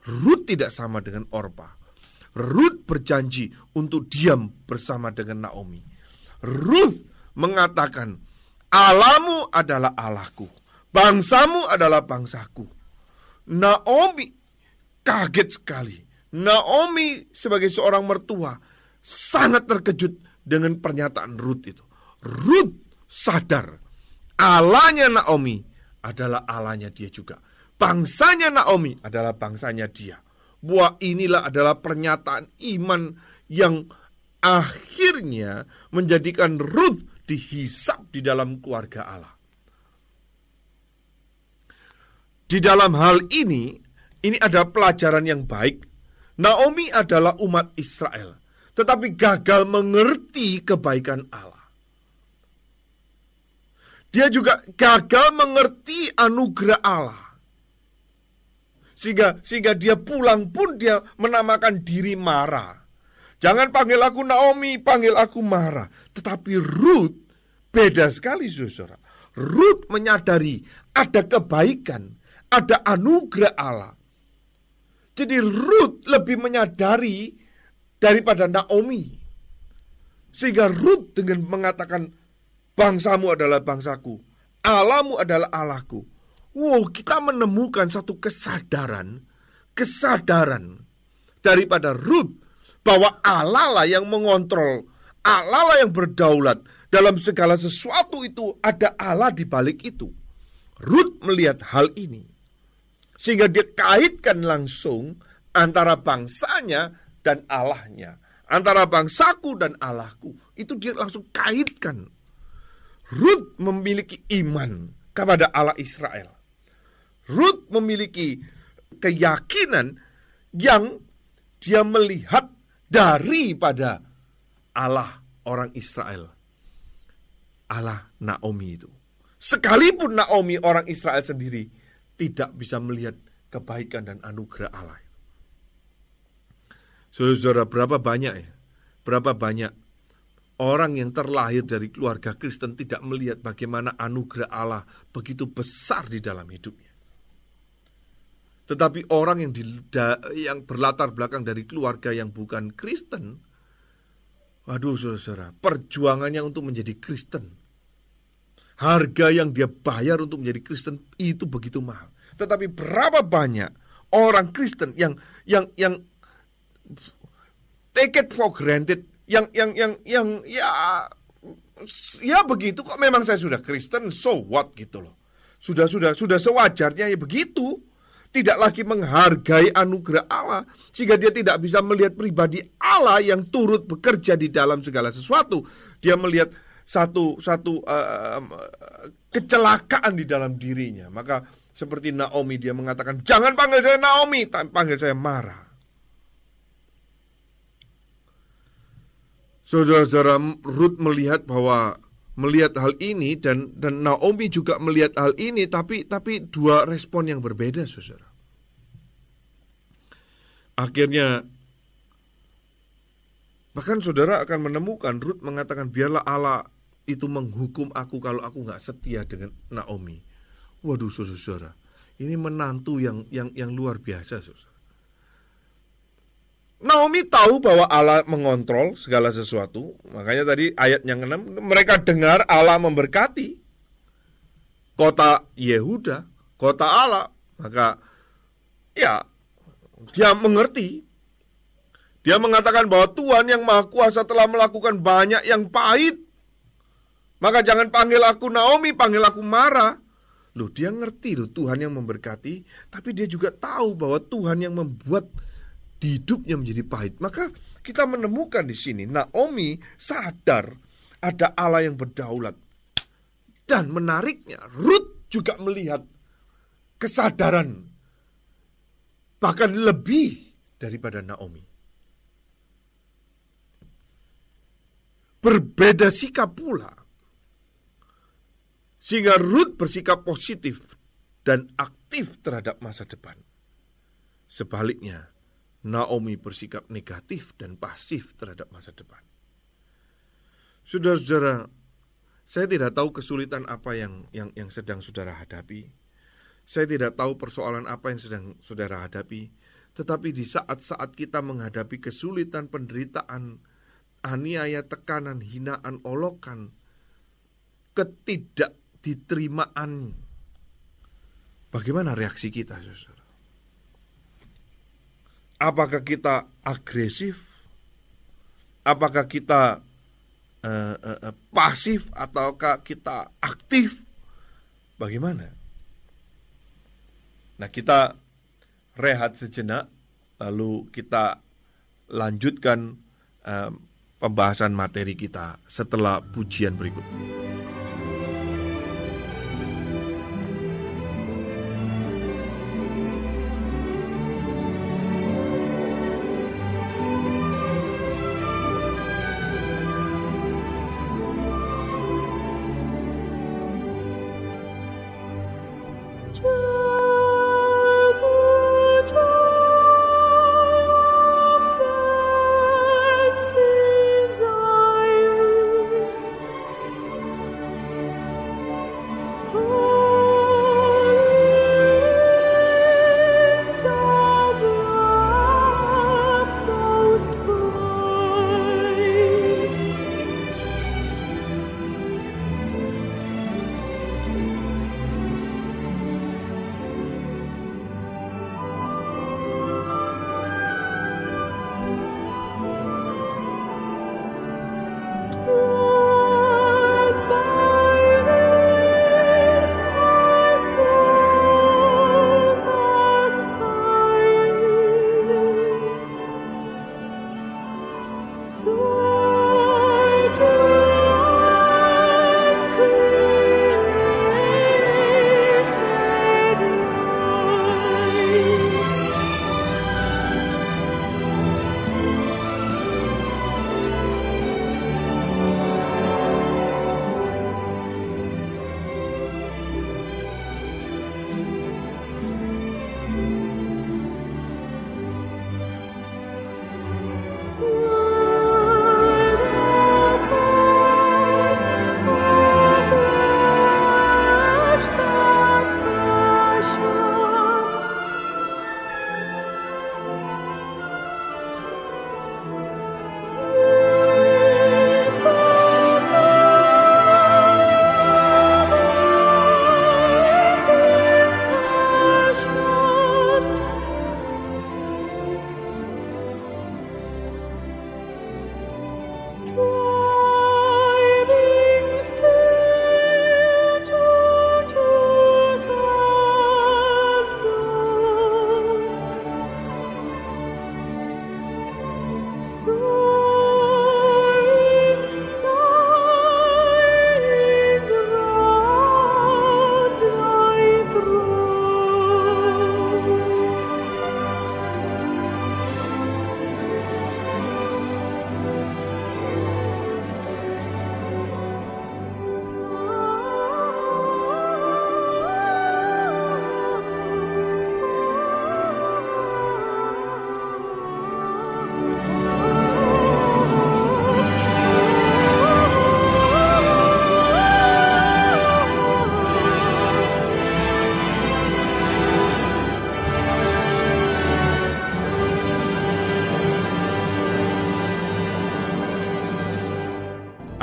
Ruth tidak sama dengan Orpa. Ruth berjanji untuk diam bersama dengan Naomi. Ruth mengatakan, Alamu adalah Allahku, bangsamu adalah bangsaku. Naomi kaget sekali. Naomi sebagai seorang mertua sangat terkejut dengan pernyataan Ruth itu. Ruth sadar Allahnya Naomi adalah Allahnya dia juga. Bangsanya Naomi adalah bangsanya dia. Buah inilah adalah pernyataan iman yang akhirnya menjadikan Ruth dihisap di dalam keluarga Allah. Di dalam hal ini, ini ada pelajaran yang baik. Naomi adalah umat Israel, tetapi gagal mengerti kebaikan Allah. Dia juga gagal mengerti anugerah Allah. Sehingga sehingga dia pulang pun dia menamakan diri Mara. Jangan panggil aku Naomi, panggil aku Mara. Tetapi Ruth beda sekali saudara. Ruth menyadari ada kebaikan, ada anugerah Allah. Jadi Ruth lebih menyadari daripada Naomi. Sehingga Ruth dengan mengatakan bangsamu adalah bangsaku, Allahmu adalah Allahku. Wow, kita menemukan satu kesadaran, kesadaran daripada Ruth bahwa Allah lah yang mengontrol, Allah lah yang berdaulat dalam segala sesuatu itu ada Allah di balik itu. Ruth melihat hal ini sehingga dia kaitkan langsung antara bangsanya dan Allahnya. Antara bangsaku dan Allahku. Itu dia langsung kaitkan. Ruth memiliki iman kepada Allah Israel. Ruth memiliki keyakinan yang dia melihat daripada Allah orang Israel. Allah Naomi itu. Sekalipun Naomi orang Israel sendiri tidak bisa melihat kebaikan dan anugerah Allah. Saudara-saudara, berapa banyak ya? Berapa banyak orang yang terlahir dari keluarga Kristen tidak melihat bagaimana anugerah Allah begitu besar di dalam hidupnya. Tetapi orang yang di, yang berlatar belakang dari keluarga yang bukan Kristen, waduh saudara-saudara, perjuangannya untuk menjadi Kristen Harga yang dia bayar untuk menjadi Kristen itu begitu mahal. Tetapi berapa banyak orang Kristen yang yang yang take it for granted, yang yang yang yang ya ya begitu kok memang saya sudah Kristen, so what gitu loh. Sudah sudah sudah sewajarnya ya begitu. Tidak lagi menghargai anugerah Allah sehingga dia tidak bisa melihat pribadi Allah yang turut bekerja di dalam segala sesuatu. Dia melihat satu satu uh, kecelakaan di dalam dirinya. Maka seperti Naomi dia mengatakan, "Jangan panggil saya Naomi, panggil saya Mara." Saudara-saudara Ruth melihat bahwa melihat hal ini dan dan Naomi juga melihat hal ini tapi tapi dua respon yang berbeda Saudara. Akhirnya Bahkan saudara akan menemukan Ruth mengatakan biarlah Allah itu menghukum aku kalau aku nggak setia dengan Naomi. Waduh saudara-saudara, ini menantu yang yang yang luar biasa saudara. Naomi tahu bahwa Allah mengontrol segala sesuatu. Makanya tadi ayat yang 6 mereka dengar Allah memberkati kota Yehuda, kota Allah. Maka ya dia mengerti dia mengatakan bahwa Tuhan yang Maha Kuasa telah melakukan banyak yang pahit. Maka jangan panggil aku Naomi, panggil aku Mara. Loh, dia ngerti loh Tuhan yang memberkati, tapi dia juga tahu bahwa Tuhan yang membuat hidupnya menjadi pahit. Maka kita menemukan di sini Naomi sadar ada Allah yang berdaulat. Dan menariknya, Ruth juga melihat kesadaran bahkan lebih daripada Naomi. berbeda sikap pula. Sehingga Ruth bersikap positif dan aktif terhadap masa depan. Sebaliknya, Naomi bersikap negatif dan pasif terhadap masa depan. Saudara-saudara, saya tidak tahu kesulitan apa yang yang yang sedang saudara hadapi. Saya tidak tahu persoalan apa yang sedang saudara hadapi. Tetapi di saat-saat kita menghadapi kesulitan, penderitaan, aniaya, tekanan, hinaan, olokan, ketidakditerimaan, bagaimana reaksi kita, saudara? Apakah kita agresif? Apakah kita uh, uh, pasif ataukah kita aktif? Bagaimana? Nah, kita rehat sejenak, lalu kita lanjutkan uh, pembahasan materi kita setelah pujian berikut.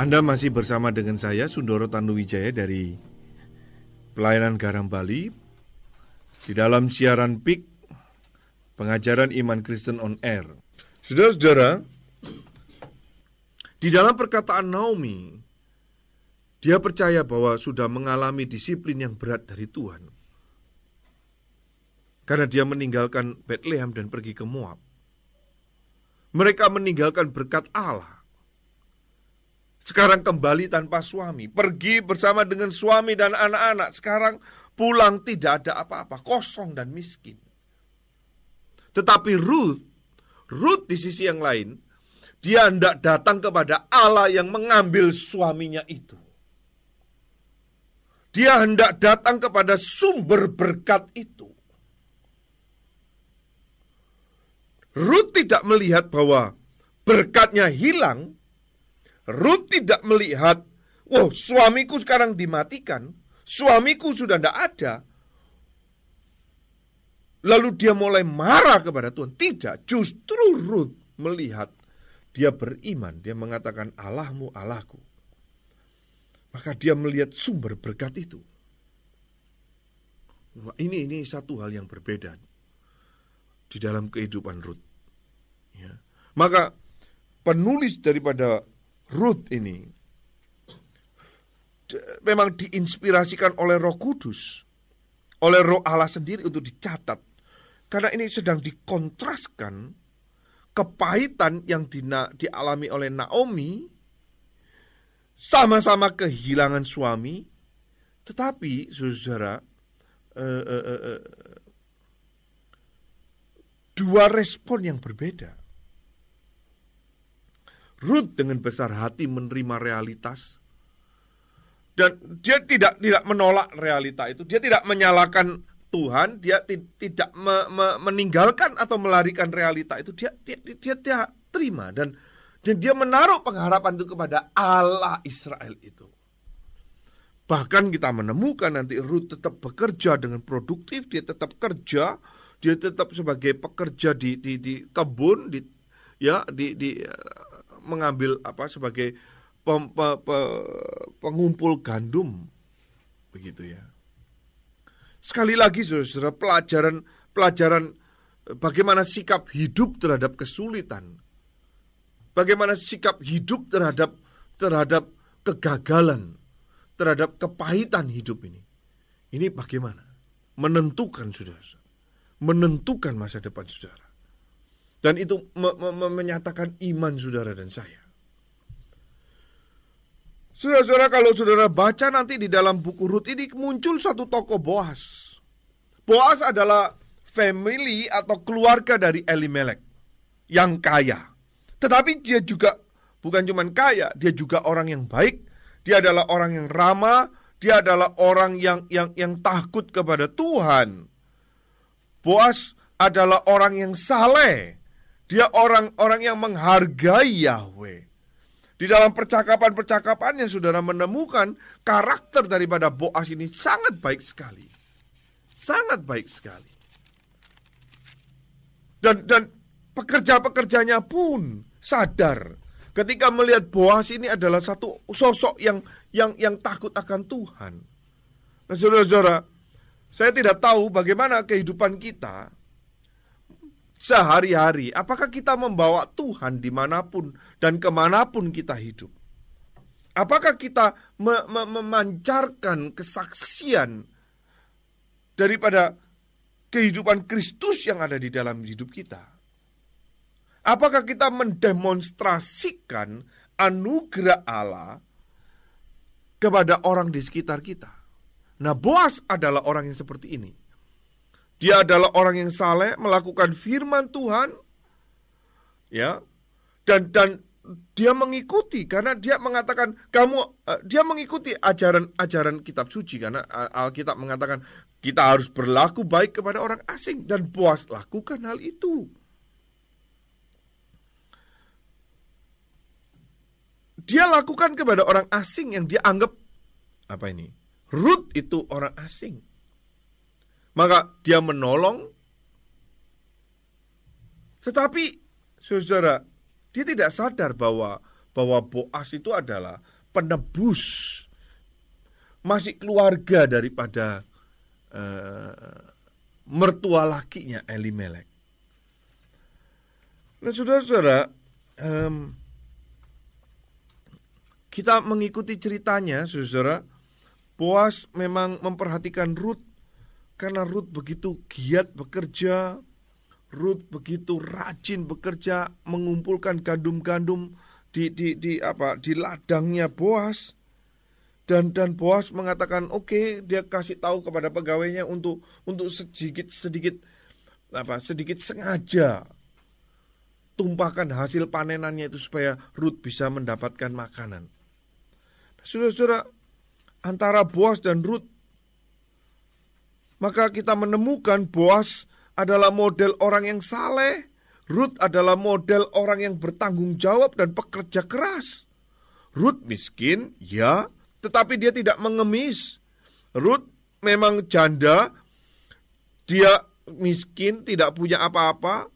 Anda masih bersama dengan saya Sundoro Tanuwijaya dari Pelayanan Garam Bali di dalam siaran PIK Pengajaran Iman Kristen on Air. Saudara-saudara, di dalam perkataan Naomi, dia percaya bahwa sudah mengalami disiplin yang berat dari Tuhan. Karena dia meninggalkan Bethlehem dan pergi ke Moab. Mereka meninggalkan berkat Allah sekarang kembali tanpa suami, pergi bersama dengan suami dan anak-anak. Sekarang pulang tidak ada apa-apa, kosong dan miskin. Tetapi Ruth, Ruth di sisi yang lain, dia hendak datang kepada Allah yang mengambil suaminya itu. Dia hendak datang kepada sumber berkat itu. Ruth tidak melihat bahwa berkatnya hilang, Ruth tidak melihat, wow suamiku sekarang dimatikan, suamiku sudah tidak ada. lalu dia mulai marah kepada Tuhan. Tidak, justru Ruth melihat dia beriman, dia mengatakan Allahmu Allahku. Maka dia melihat sumber berkat itu. Wah, ini ini satu hal yang berbeda di dalam kehidupan Ruth. Ya. Maka penulis daripada Ruth ini memang diinspirasikan oleh Roh Kudus, oleh Roh Allah sendiri untuk dicatat. Karena ini sedang dikontraskan kepahitan yang dina, dialami oleh Naomi sama-sama kehilangan suami, tetapi saudara eh, eh, eh, eh, dua respon yang berbeda. Ruth dengan besar hati menerima realitas dan dia tidak tidak menolak realita itu. Dia tidak menyalahkan Tuhan, dia tidak me, me, meninggalkan atau melarikan realita itu. Dia dia, dia, dia terima dan dan dia menaruh pengharapan itu kepada Allah Israel itu. Bahkan kita menemukan nanti Ruth tetap bekerja dengan produktif, dia tetap kerja, dia tetap sebagai pekerja di di, di kebun, di ya di di mengambil apa sebagai pem, pe, pe, pengumpul gandum begitu ya. Sekali lagi saudara pelajaran pelajaran bagaimana sikap hidup terhadap kesulitan. Bagaimana sikap hidup terhadap terhadap kegagalan, terhadap kepahitan hidup ini. Ini bagaimana? Menentukan saudara. Menentukan masa depan saudara. Dan itu me me menyatakan iman saudara dan saya. Saudara-saudara kalau saudara baca nanti di dalam buku Rut ini muncul satu tokoh Boas. Boas adalah family atau keluarga dari Elimelek yang kaya. Tetapi dia juga bukan cuma kaya, dia juga orang yang baik, dia adalah orang yang ramah, dia adalah orang yang yang yang takut kepada Tuhan. Boas adalah orang yang saleh. Dia orang-orang yang menghargai Yahweh. Di dalam percakapan-percakapannya saudara menemukan karakter daripada Boas ini sangat baik sekali. Sangat baik sekali. Dan dan pekerja-pekerjanya pun sadar ketika melihat Boas ini adalah satu sosok yang yang yang takut akan Tuhan. Nah, saudara-saudara, saya tidak tahu bagaimana kehidupan kita sehari-hari, apakah kita membawa Tuhan di mana pun dan ke mana pun kita hidup? Apakah kita me me memancarkan kesaksian daripada kehidupan Kristus yang ada di dalam hidup kita? Apakah kita mendemonstrasikan anugerah Allah kepada orang di sekitar kita? Nah, Boas adalah orang yang seperti ini. Dia adalah orang yang saleh, melakukan firman Tuhan, ya, dan dan dia mengikuti karena dia mengatakan kamu uh, dia mengikuti ajaran-ajaran kitab suci karena Alkitab mengatakan kita harus berlaku baik kepada orang asing dan puas lakukan hal itu. Dia lakukan kepada orang asing yang dia anggap apa ini? Root itu orang asing. Maka dia menolong. Tetapi saudara, dia tidak sadar bahwa bahwa Boas itu adalah penebus masih keluarga daripada uh, mertua lakinya Elimelek. Nah, saudara-saudara, um, kita mengikuti ceritanya, saudara. Boas memang memperhatikan Ruth karena Ruth begitu giat bekerja, Ruth begitu rajin bekerja mengumpulkan gandum-gandum di di di apa di ladangnya Boas. Dan dan Boas mengatakan oke okay, dia kasih tahu kepada pegawainya untuk untuk sedikit sedikit apa sedikit sengaja tumpahkan hasil panenannya itu supaya Ruth bisa mendapatkan makanan. Saudara-saudara, antara Boas dan Ruth maka kita menemukan Boas adalah model orang yang saleh, Ruth adalah model orang yang bertanggung jawab dan pekerja keras. Ruth miskin, ya, tetapi dia tidak mengemis. Ruth memang janda, dia miskin, tidak punya apa-apa,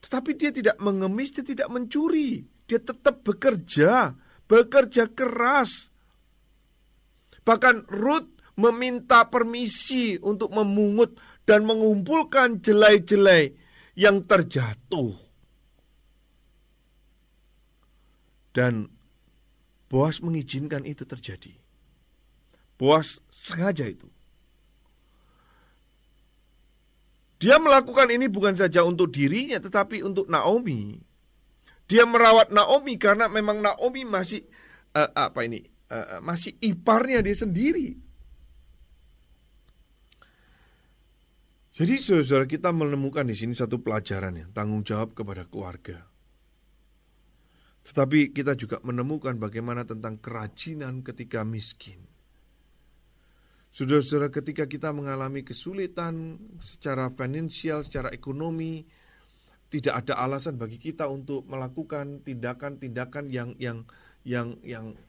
tetapi dia tidak mengemis, dia tidak mencuri. Dia tetap bekerja, bekerja keras. Bahkan Ruth meminta permisi untuk memungut dan mengumpulkan jelai-jelai yang terjatuh. Dan Boas mengizinkan itu terjadi. Boas sengaja itu. Dia melakukan ini bukan saja untuk dirinya tetapi untuk Naomi. Dia merawat Naomi karena memang Naomi masih uh, apa ini? Uh, masih iparnya dia sendiri. Jadi saudara kita menemukan di sini satu pelajaran ya, tanggung jawab kepada keluarga. Tetapi kita juga menemukan bagaimana tentang kerajinan ketika miskin. Saudara-saudara ketika kita mengalami kesulitan secara finansial, secara ekonomi, tidak ada alasan bagi kita untuk melakukan tindakan-tindakan yang yang yang yang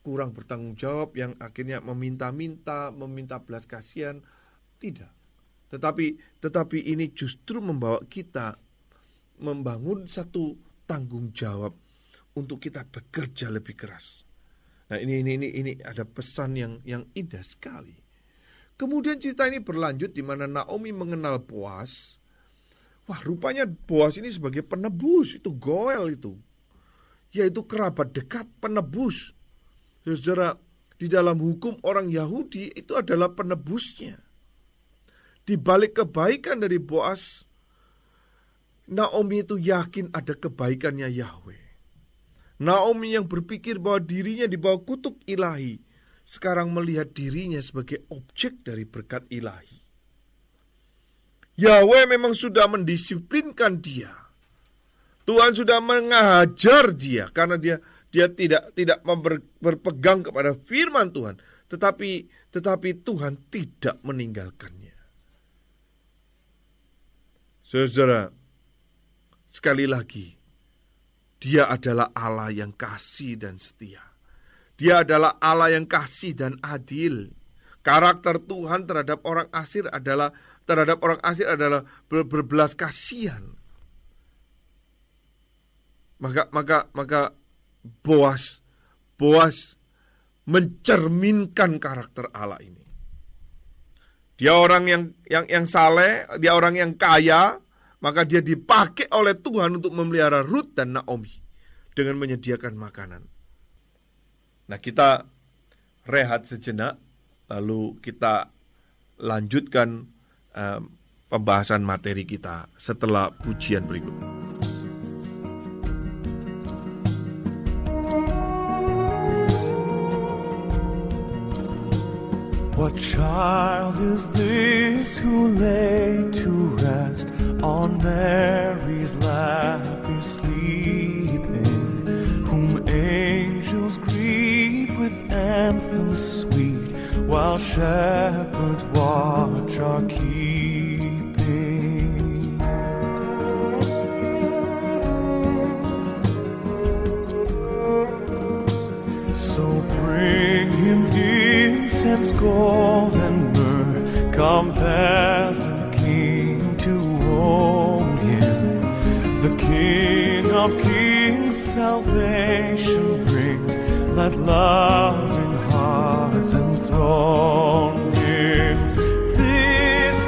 kurang bertanggung jawab yang akhirnya meminta-minta, meminta belas kasihan, tidak. Tetapi tetapi ini justru membawa kita membangun satu tanggung jawab untuk kita bekerja lebih keras. Nah, ini ini ini ini ada pesan yang yang indah sekali. Kemudian cerita ini berlanjut di mana Naomi mengenal Boas Wah rupanya Boas ini sebagai penebus, itu Goel itu. Yaitu kerabat dekat penebus. Saudara, di dalam hukum orang Yahudi itu adalah penebusnya. Di balik kebaikan dari Boas, Naomi itu yakin ada kebaikannya Yahweh. Naomi yang berpikir bahwa dirinya di bawah kutuk ilahi, sekarang melihat dirinya sebagai objek dari berkat ilahi. Yahweh memang sudah mendisiplinkan dia. Tuhan sudah mengajar dia karena dia dia tidak tidak berpegang kepada firman Tuhan, tetapi tetapi Tuhan tidak meninggalkannya. Saudara, sekali lagi, dia adalah Allah yang kasih dan setia. Dia adalah Allah yang kasih dan adil. Karakter Tuhan terhadap orang asir adalah terhadap orang asing adalah ber berbelas kasihan. Maka maka maka Boas Boas mencerminkan karakter Allah ini. Dia orang yang yang yang saleh, dia orang yang kaya, maka dia dipakai oleh Tuhan untuk memelihara Ruth dan Naomi dengan menyediakan makanan. Nah, kita rehat sejenak lalu kita lanjutkan uh, pembahasan materi kita setelah pujian berikut. What child is this who lay to rest on Mary's lap is sleeping, whom angels greet with anthems sweet, while shepherds watch our keeping. So bring him incense, gold, and myrrh, come peasant king own him. The King of kings salvation brings, let loving hearts enthrone him. This,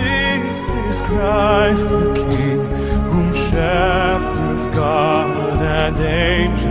this is Christ the King, whom shepherds guard and angels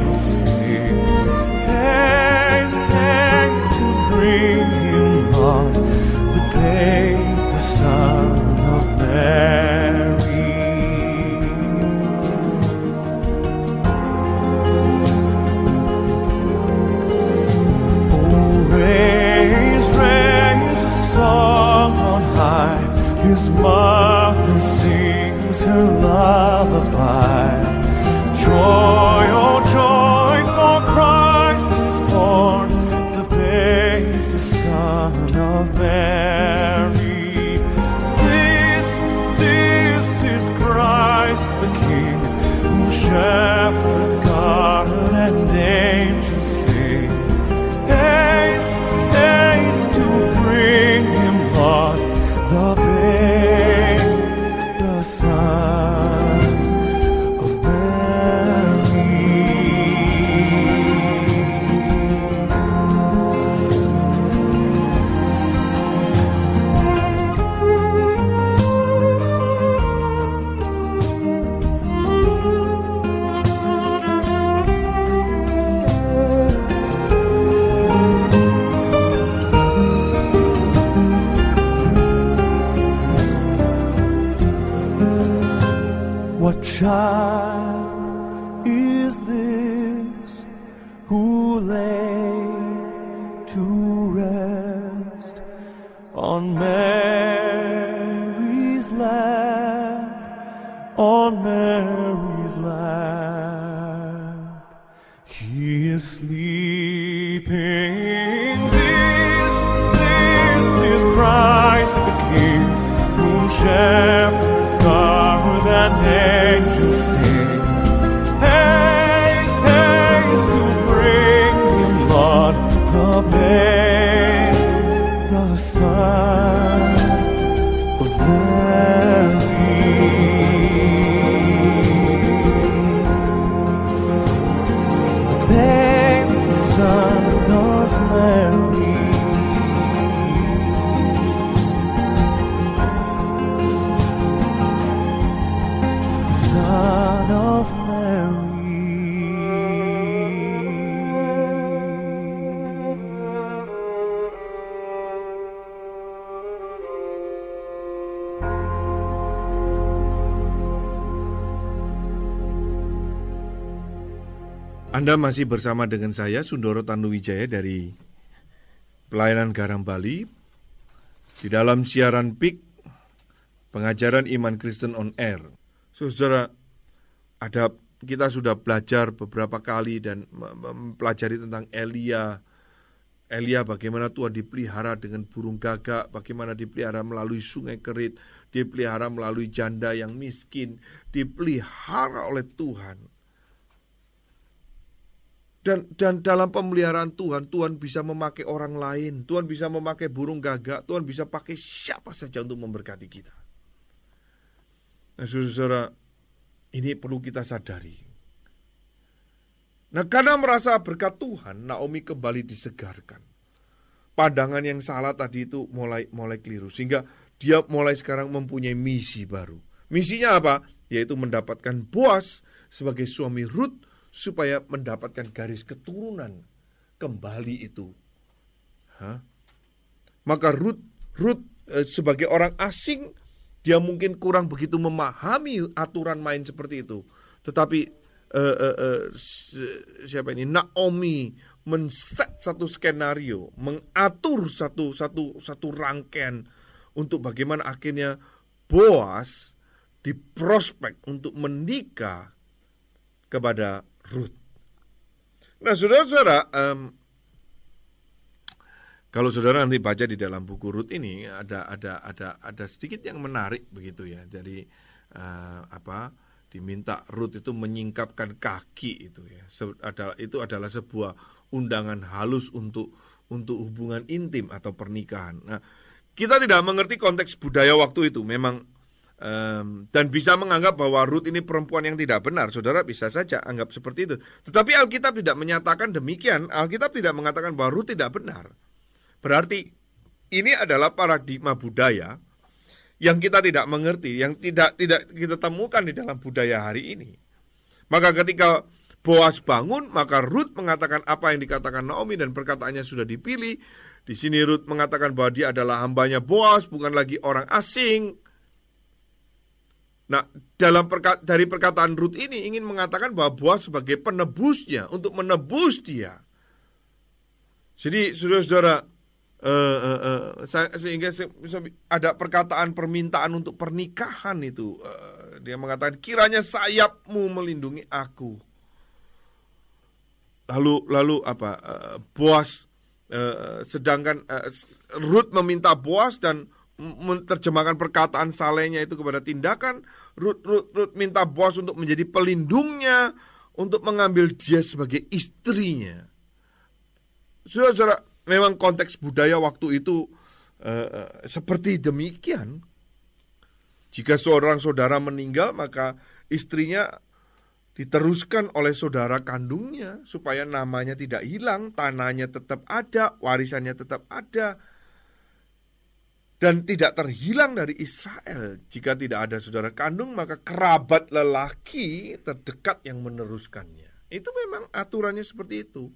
Masih bersama dengan saya Sundoro Tanuwijaya dari Pelayanan Garam Bali di dalam siaran PIK Pengajaran Iman Kristen on Air. Saudara, ada kita sudah belajar beberapa kali dan me- me- mempelajari tentang Elia. Elia bagaimana Tuhan dipelihara dengan burung gagak, bagaimana dipelihara melalui sungai kerit, dipelihara melalui janda yang miskin, dipelihara oleh Tuhan. Dan dan dalam pemeliharaan Tuhan, Tuhan bisa memakai orang lain, Tuhan bisa memakai burung gagak, Tuhan bisa pakai siapa saja untuk memberkati kita. Nah, saudara, ini perlu kita sadari. Nah, karena merasa berkat Tuhan, Naomi kembali disegarkan. Pandangan yang salah tadi itu mulai mulai keliru, sehingga dia mulai sekarang mempunyai misi baru. Misinya apa? Yaitu mendapatkan Boas sebagai suami Ruth supaya mendapatkan garis keturunan kembali itu. Hah? Maka Ruth, Ruth eh, sebagai orang asing, dia mungkin kurang begitu memahami aturan main seperti itu. Tetapi eh, eh, eh, si- siapa ini Naomi men-set satu skenario, mengatur satu satu satu rangkaian untuk bagaimana akhirnya Boas diprospek untuk menikah kepada Ruth. Nah, saudara-saudara, em, kalau saudara nanti baca di dalam buku Ruth ini ada ada ada ada sedikit yang menarik begitu ya. Jadi eh, apa? Diminta Ruth itu menyingkapkan kaki itu ya. Se- ada- itu adalah sebuah undangan halus untuk untuk hubungan intim atau pernikahan. Nah, kita tidak mengerti konteks budaya waktu itu. Memang Em, dan bisa menganggap bahwa Ruth ini perempuan yang tidak benar. Saudara bisa saja anggap seperti itu. Tetapi Alkitab tidak menyatakan demikian. Alkitab tidak mengatakan bahwa Ruth tidak benar. Berarti ini adalah paradigma budaya yang kita tidak mengerti, yang tidak tidak kita temukan di dalam budaya hari ini. Maka ketika Boas bangun, maka Ruth mengatakan apa yang dikatakan Naomi dan perkataannya sudah dipilih. Di sini Ruth mengatakan bahwa dia adalah hambanya Boas, bukan lagi orang asing. Nah, dalam perka- dari perkataan Ruth ini ingin mengatakan bahwa Boas sebagai penebusnya untuk menebus dia. Jadi saudara-saudara, eh, eh, saya- sehingga se- ada perkataan permintaan untuk pernikahan itu. Eh, dia mengatakan kiranya sayapmu melindungi aku. Lalu lalu apa? eh, Boas eh, sedangkan eh, Ruth meminta Boas dan menerjemahkan perkataan salehnya itu kepada tindakan Ruth, Ruth, Ruth minta Boas untuk menjadi pelindungnya untuk mengambil dia sebagai istrinya. Saudara, memang konteks budaya waktu itu eh, seperti demikian. Jika seorang saudara meninggal, maka istrinya diteruskan oleh saudara kandungnya supaya namanya tidak hilang, tanahnya tetap ada, warisannya tetap ada, dan tidak terhilang dari Israel. Jika tidak ada saudara kandung, maka kerabat lelaki terdekat yang meneruskannya. Itu memang aturannya seperti itu.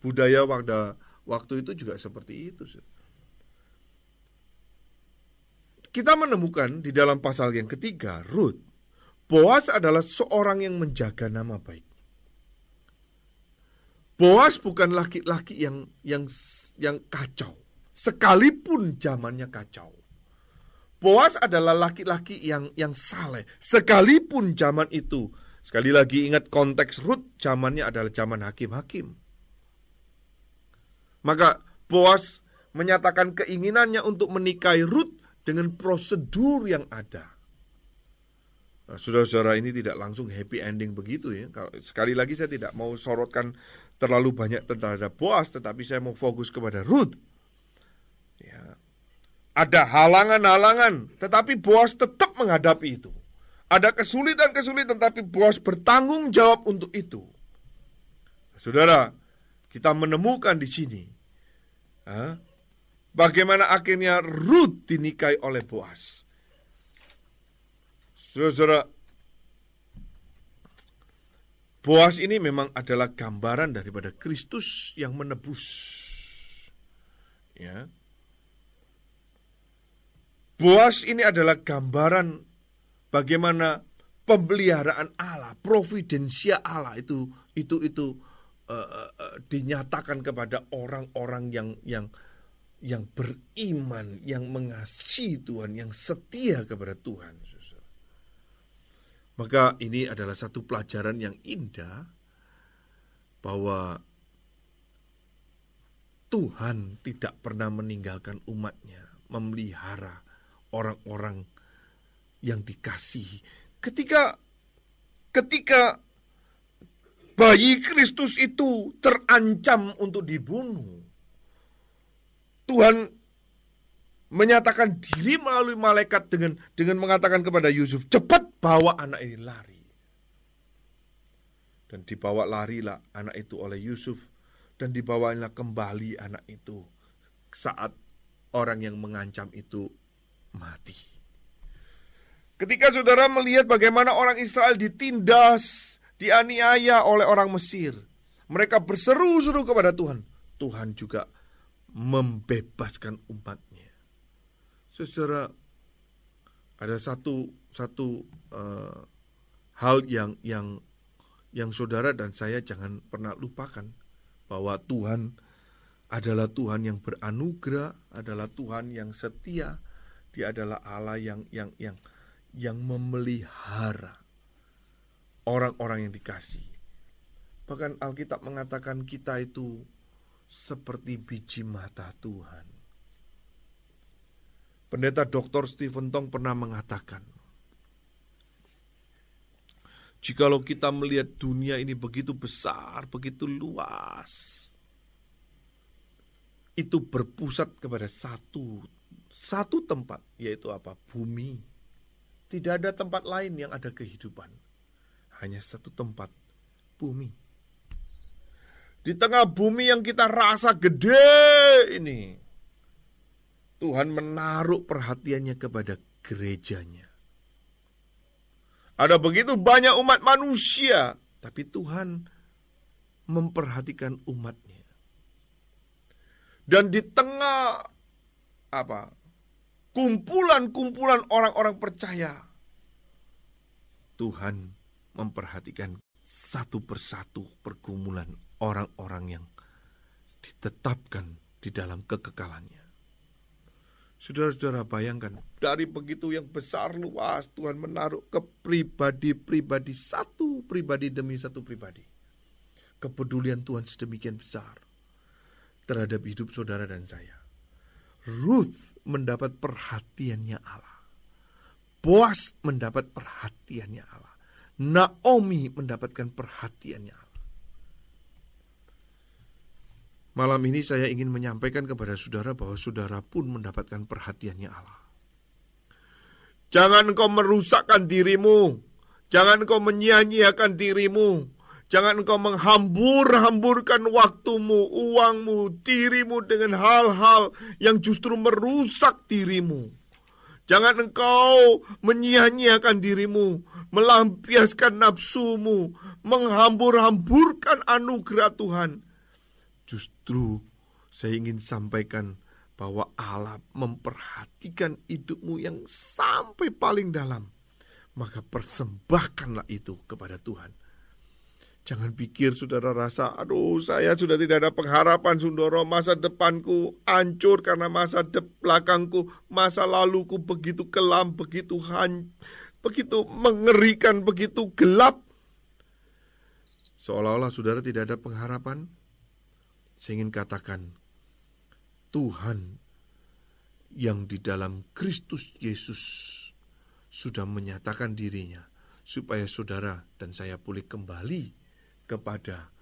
Budaya waktu waktu itu juga seperti itu. Kita menemukan di dalam pasal yang ketiga, Ruth, Boas adalah seorang yang menjaga nama baik. Boas bukan laki-laki yang yang yang kacau, sekalipun zamannya kacau. Boas adalah laki-laki yang yang saleh, sekalipun zaman itu. Sekali lagi ingat konteks Ruth, zamannya adalah zaman hakim-hakim. Maka Boas menyatakan keinginannya untuk menikahi Ruth dengan prosedur yang ada. Nah, saudara-saudara ini tidak langsung happy ending begitu ya. Sekali lagi saya tidak mau sorotkan terlalu banyak terhadap Boas, tetapi saya mau fokus kepada Ruth. Ada halangan-halangan, tetapi Boas tetap menghadapi itu. Ada kesulitan-kesulitan, tapi Boas bertanggung jawab untuk itu. Saudara, kita menemukan di sini bagaimana akhirnya Ruth dinikahi oleh Boas. Saudara, Boas ini memang adalah gambaran daripada Kristus yang menebus. Ya. Boas ini adalah gambaran bagaimana pemeliharaan Allah, providensia Allah itu itu itu uh, uh, dinyatakan kepada orang-orang yang yang yang beriman, yang mengasihi Tuhan, yang setia kepada Tuhan. Maka ini adalah satu pelajaran yang indah bahwa Tuhan tidak pernah meninggalkan umatnya, memelihara orang-orang yang dikasihi. Ketika ketika bayi Kristus itu terancam untuk dibunuh, Tuhan menyatakan diri melalui malaikat dengan dengan mengatakan kepada Yusuf, cepat bawa anak ini lari. Dan dibawa larilah anak itu oleh Yusuf dan dibawanya kembali anak itu saat orang yang mengancam itu mati. Ketika saudara melihat bagaimana orang Israel ditindas, dianiaya oleh orang Mesir, mereka berseru-seru kepada Tuhan. Tuhan juga membebaskan umatnya. Saudara, ada satu satu uh, hal yang yang yang saudara dan saya jangan pernah lupakan bahwa Tuhan adalah Tuhan yang beranugerah, adalah Tuhan yang setia, Dia adalah Allah yang yang yang yang memelihara orang-orang yang dikasih. Bahkan Alkitab mengatakan kita itu seperti biji mata Tuhan. Pendeta Dr. Stephen Tong pernah mengatakan, Jikalau kita melihat dunia ini begitu besar, begitu luas, itu berpusat kepada satu satu tempat, yaitu apa? Bumi. Tidak ada tempat lain yang ada kehidupan. Hanya satu tempat, bumi. Di tengah bumi yang kita rasa gede ini, Tuhan menaruh perhatiannya kepada gerejanya. Ada begitu banyak umat manusia, tapi Tuhan memperhatikan umatnya. Dan di tengah apa? Kumpulan-kumpulan orang-orang percaya, Tuhan memperhatikan satu persatu pergumulan orang-orang yang ditetapkan di dalam kekekalannya. Saudara-saudara bayangkan, dari begitu yang besar luas Tuhan menaruh ke pribadi-pribadi satu pribadi demi satu pribadi. Kepedulian Tuhan sedemikian besar terhadap hidup saudara dan saya. Ruth mendapat perhatiannya Allah. Boas mendapat perhatiannya Allah. Naomi mendapatkan perhatiannya Allah. Malam ini saya ingin menyampaikan kepada saudara bahwa saudara pun mendapatkan perhatiannya Allah. Jangan kau merusakkan dirimu. Jangan kau menyia-nyiakan dirimu. Jangan kau menghambur-hamburkan waktumu, uangmu, dirimu dengan hal-hal yang justru merusak dirimu. Jangan engkau menyia-nyiakan dirimu, melampiaskan nafsumu, menghambur-hamburkan anugerah Tuhan Justru saya ingin sampaikan bahwa Allah memperhatikan hidupmu yang sampai paling dalam. maka persembahkanlah itu kepada Tuhan. Jangan pikir saudara rasa, aduh saya sudah tidak ada pengharapan Sundoro, masa depanku hancur karena masa de belakangku, masa laluku begitu kelam, begitu han, begitu mengerikan, begitu gelap. Seolah-olah saudara tidak ada pengharapan. Saya ingin katakan, Tuhan yang di dalam Kristus Yesus sudah menyatakan dirinya supaya saudara dan saya pulih kembali kepada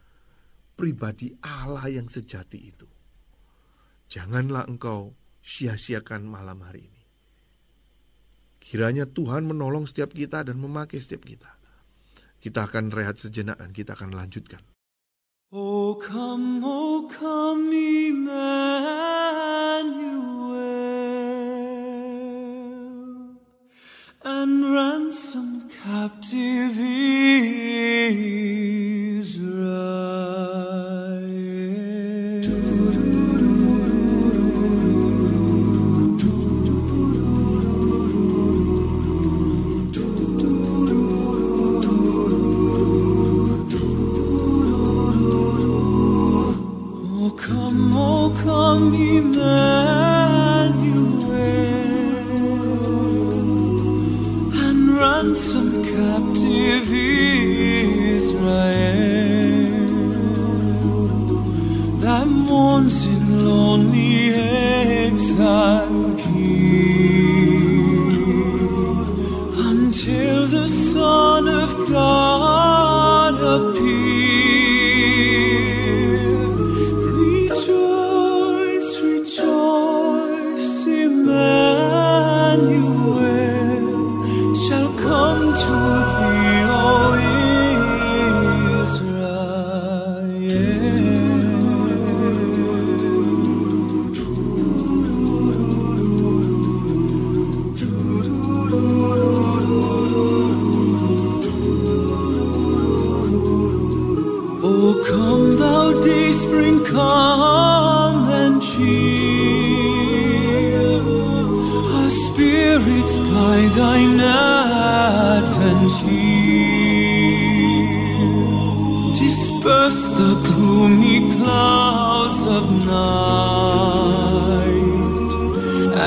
pribadi Allah yang sejati itu. Janganlah engkau sia-siakan malam hari ini. Kiranya Tuhan menolong setiap kita dan memakai setiap kita. Kita akan rehat sejenak dan kita akan lanjutkan. Oh come, oh come, Emmanuel, and ransom captive Israel. Oh come, oh come, Emmanuel, ransom captive Israel that mourns in lonely exile until the Son of God Disperse the gloomy clouds of night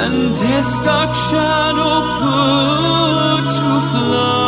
and death's dark shadow put to flight.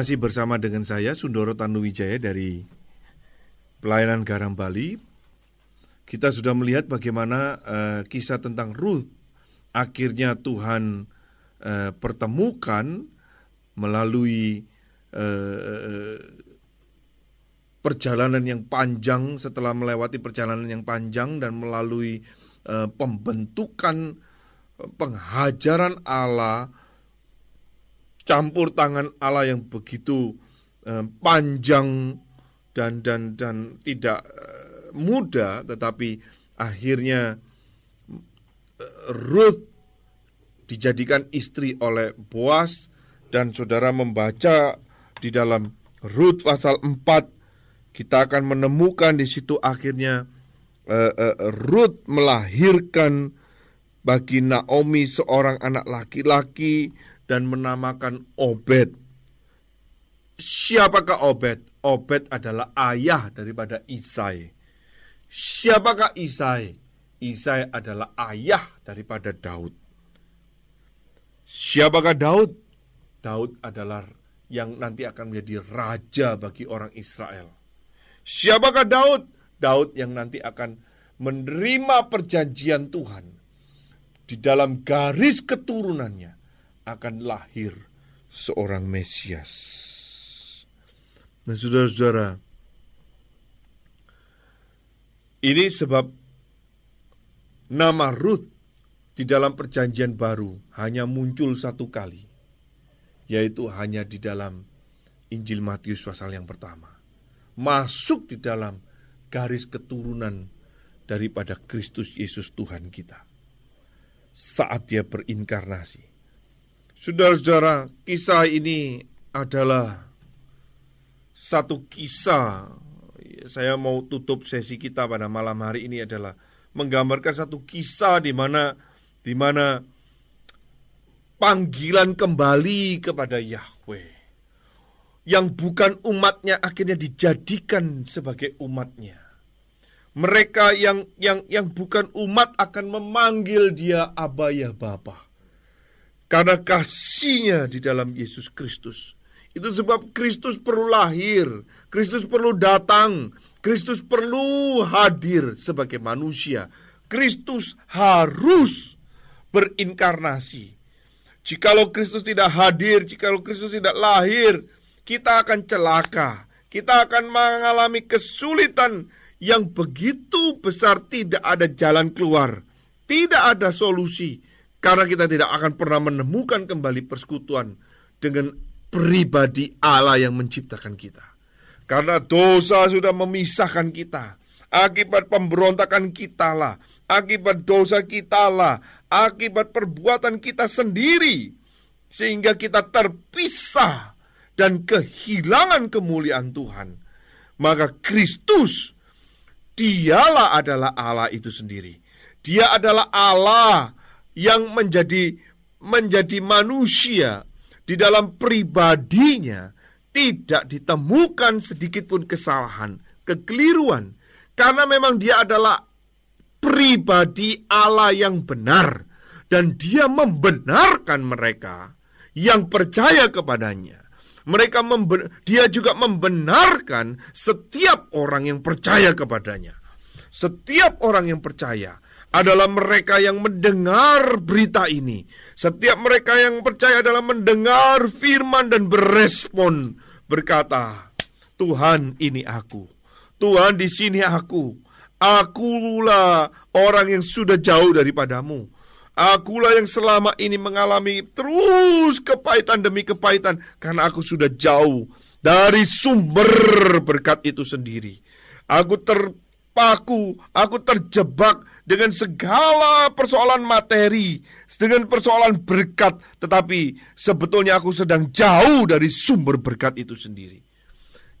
Masih bersama dengan saya Sundoro Tanuwijaya dari Pelayanan Garam Bali. Kita sudah melihat bagaimana uh, kisah tentang Ruth akhirnya Tuhan uh, pertemukan melalui uh, perjalanan yang panjang setelah melewati perjalanan yang panjang dan melalui uh, pembentukan penghajaran Allah campur tangan Allah yang begitu uh, panjang dan dan dan tidak uh, mudah tetapi akhirnya uh, Ruth dijadikan istri oleh Boas dan saudara membaca di dalam Ruth pasal 4 kita akan menemukan di situ akhirnya uh, uh, Ruth melahirkan bagi Naomi seorang anak laki-laki dan menamakan Obed. Siapakah Obed? Obed adalah ayah daripada Isai. Siapakah Isai? Isai adalah ayah daripada Daud. Siapakah Daud? Daud adalah yang nanti akan menjadi raja bagi orang Israel. Siapakah Daud? Daud yang nanti akan menerima perjanjian Tuhan di dalam garis keturunannya akan lahir seorang Mesias. Nah, saudara-saudara, ini sebab nama Ruth di dalam perjanjian baru hanya muncul satu kali, yaitu hanya di dalam Injil Matius pasal yang pertama. Masuk di dalam garis keturunan daripada Kristus Yesus Tuhan kita saat dia berinkarnasi. Saudara-saudara, kisah ini adalah satu kisah. Saya mau tutup sesi kita pada malam hari ini adalah menggambarkan satu kisah di mana di mana panggilan kembali kepada Yahweh yang bukan umatnya akhirnya dijadikan sebagai umatnya mereka yang yang yang bukan umat akan memanggil dia Aba ya Bapa. Karena kasihnya di dalam Yesus Kristus. Itu sebab Kristus perlu lahir, Kristus perlu datang, Kristus perlu hadir sebagai manusia. Kristus harus berinkarnasi. Jikalau Kristus tidak hadir, jikalau Kristus tidak lahir, kita akan celaka. Kita akan mengalami kesulitan yang begitu besar tidak ada jalan keluar, tidak ada solusi karena kita tidak akan pernah menemukan kembali persekutuan dengan pribadi Allah yang menciptakan kita. Karena dosa sudah memisahkan kita. Akibat pemberontakan kita lah, akibat dosa kita lah, akibat perbuatan kita sendiri sehingga kita terpisah dan kehilangan kemuliaan Tuhan. Maka Kristus Dialah adalah Allah itu sendiri. Dia adalah Allah yang menjadi menjadi manusia di dalam pribadinya tidak ditemukan sedikit pun kesalahan, kekeliruan karena memang dia adalah pribadi Allah yang benar dan dia membenarkan mereka yang percaya kepadanya. Mereka dia juga membenarkan setiap orang yang percaya kepadanya. Setiap orang yang percaya adalah mereka yang mendengar berita ini. Setiap mereka yang percaya adalah mendengar firman dan berespon berkata, "Tuhan, ini aku. Tuhan, di sini aku. Akulah orang yang sudah jauh daripadamu." Akulah yang selama ini mengalami terus kepahitan demi kepahitan karena aku sudah jauh dari sumber berkat itu sendiri. Aku terpaku, aku terjebak dengan segala persoalan materi, dengan persoalan berkat, tetapi sebetulnya aku sedang jauh dari sumber berkat itu sendiri.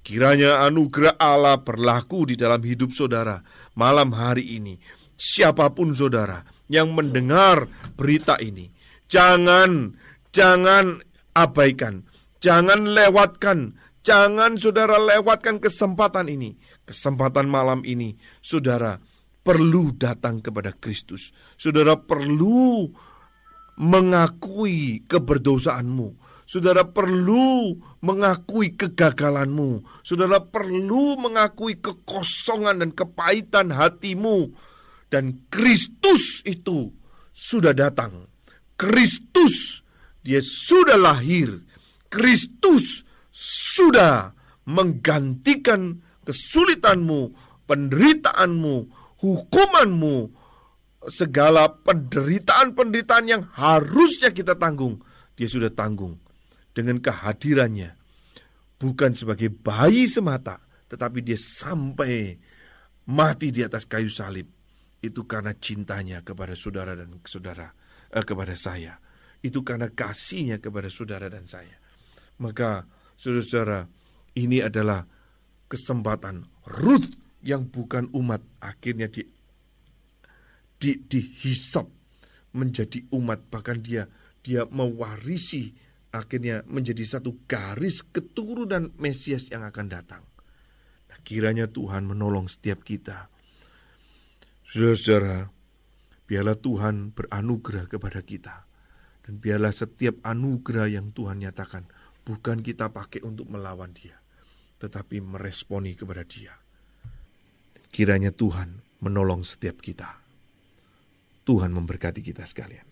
Kiranya anugerah Allah berlaku di dalam hidup saudara malam hari ini. Siapa pun saudara, yang mendengar berita ini. Jangan, jangan abaikan, jangan lewatkan, jangan saudara lewatkan kesempatan ini. Kesempatan malam ini, saudara perlu datang kepada Kristus. Saudara perlu mengakui keberdosaanmu. Saudara perlu mengakui kegagalanmu. Saudara perlu mengakui kekosongan dan kepahitan hatimu. Dan Kristus itu sudah datang. Kristus, dia sudah lahir. Kristus sudah menggantikan kesulitanmu, penderitaanmu, hukumanmu, segala penderitaan-penderitaan yang harusnya kita tanggung. Dia sudah tanggung dengan kehadirannya. Bukan sebagai bayi semata, tetapi dia sampai mati di atas kayu salib. Itu karena cintanya kepada saudara dan saudara, eh, kepada saya. Itu karena kasihnya kepada saudara dan saya. Maka saudara-saudara, ini adalah kesempatan Ruth yang bukan umat akhirnya di, di dihisap menjadi umat bahkan dia dia mewarisi akhirnya menjadi satu garis keturunan Mesias yang akan datang. Nah, kiranya Tuhan menolong setiap kita. Saudara-saudara, biarlah Tuhan beranugerah kepada kita. Dan biarlah setiap anugerah yang Tuhan nyatakan, bukan kita pakai untuk melawan dia, tetapi meresponi kepada dia. Kiranya Tuhan menolong setiap kita. Tuhan memberkati kita sekalian.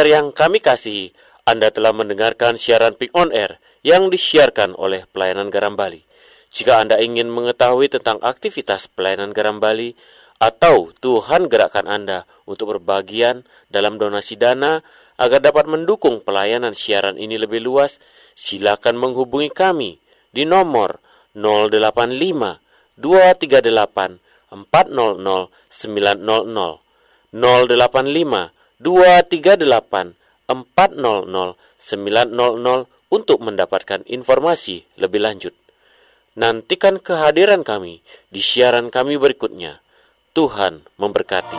Air yang kami kasihi, Anda telah mendengarkan siaran Pick on Air yang disiarkan oleh Pelayanan Garam Bali. Jika Anda ingin mengetahui tentang aktivitas Pelayanan Garam Bali atau Tuhan gerakkan Anda untuk berbagian dalam donasi dana agar dapat mendukung pelayanan siaran ini lebih luas, silakan menghubungi kami di nomor 085 238 400 900 085 238 400 900 untuk mendapatkan informasi lebih lanjut. Nantikan kehadiran kami di siaran kami berikutnya. Tuhan memberkati.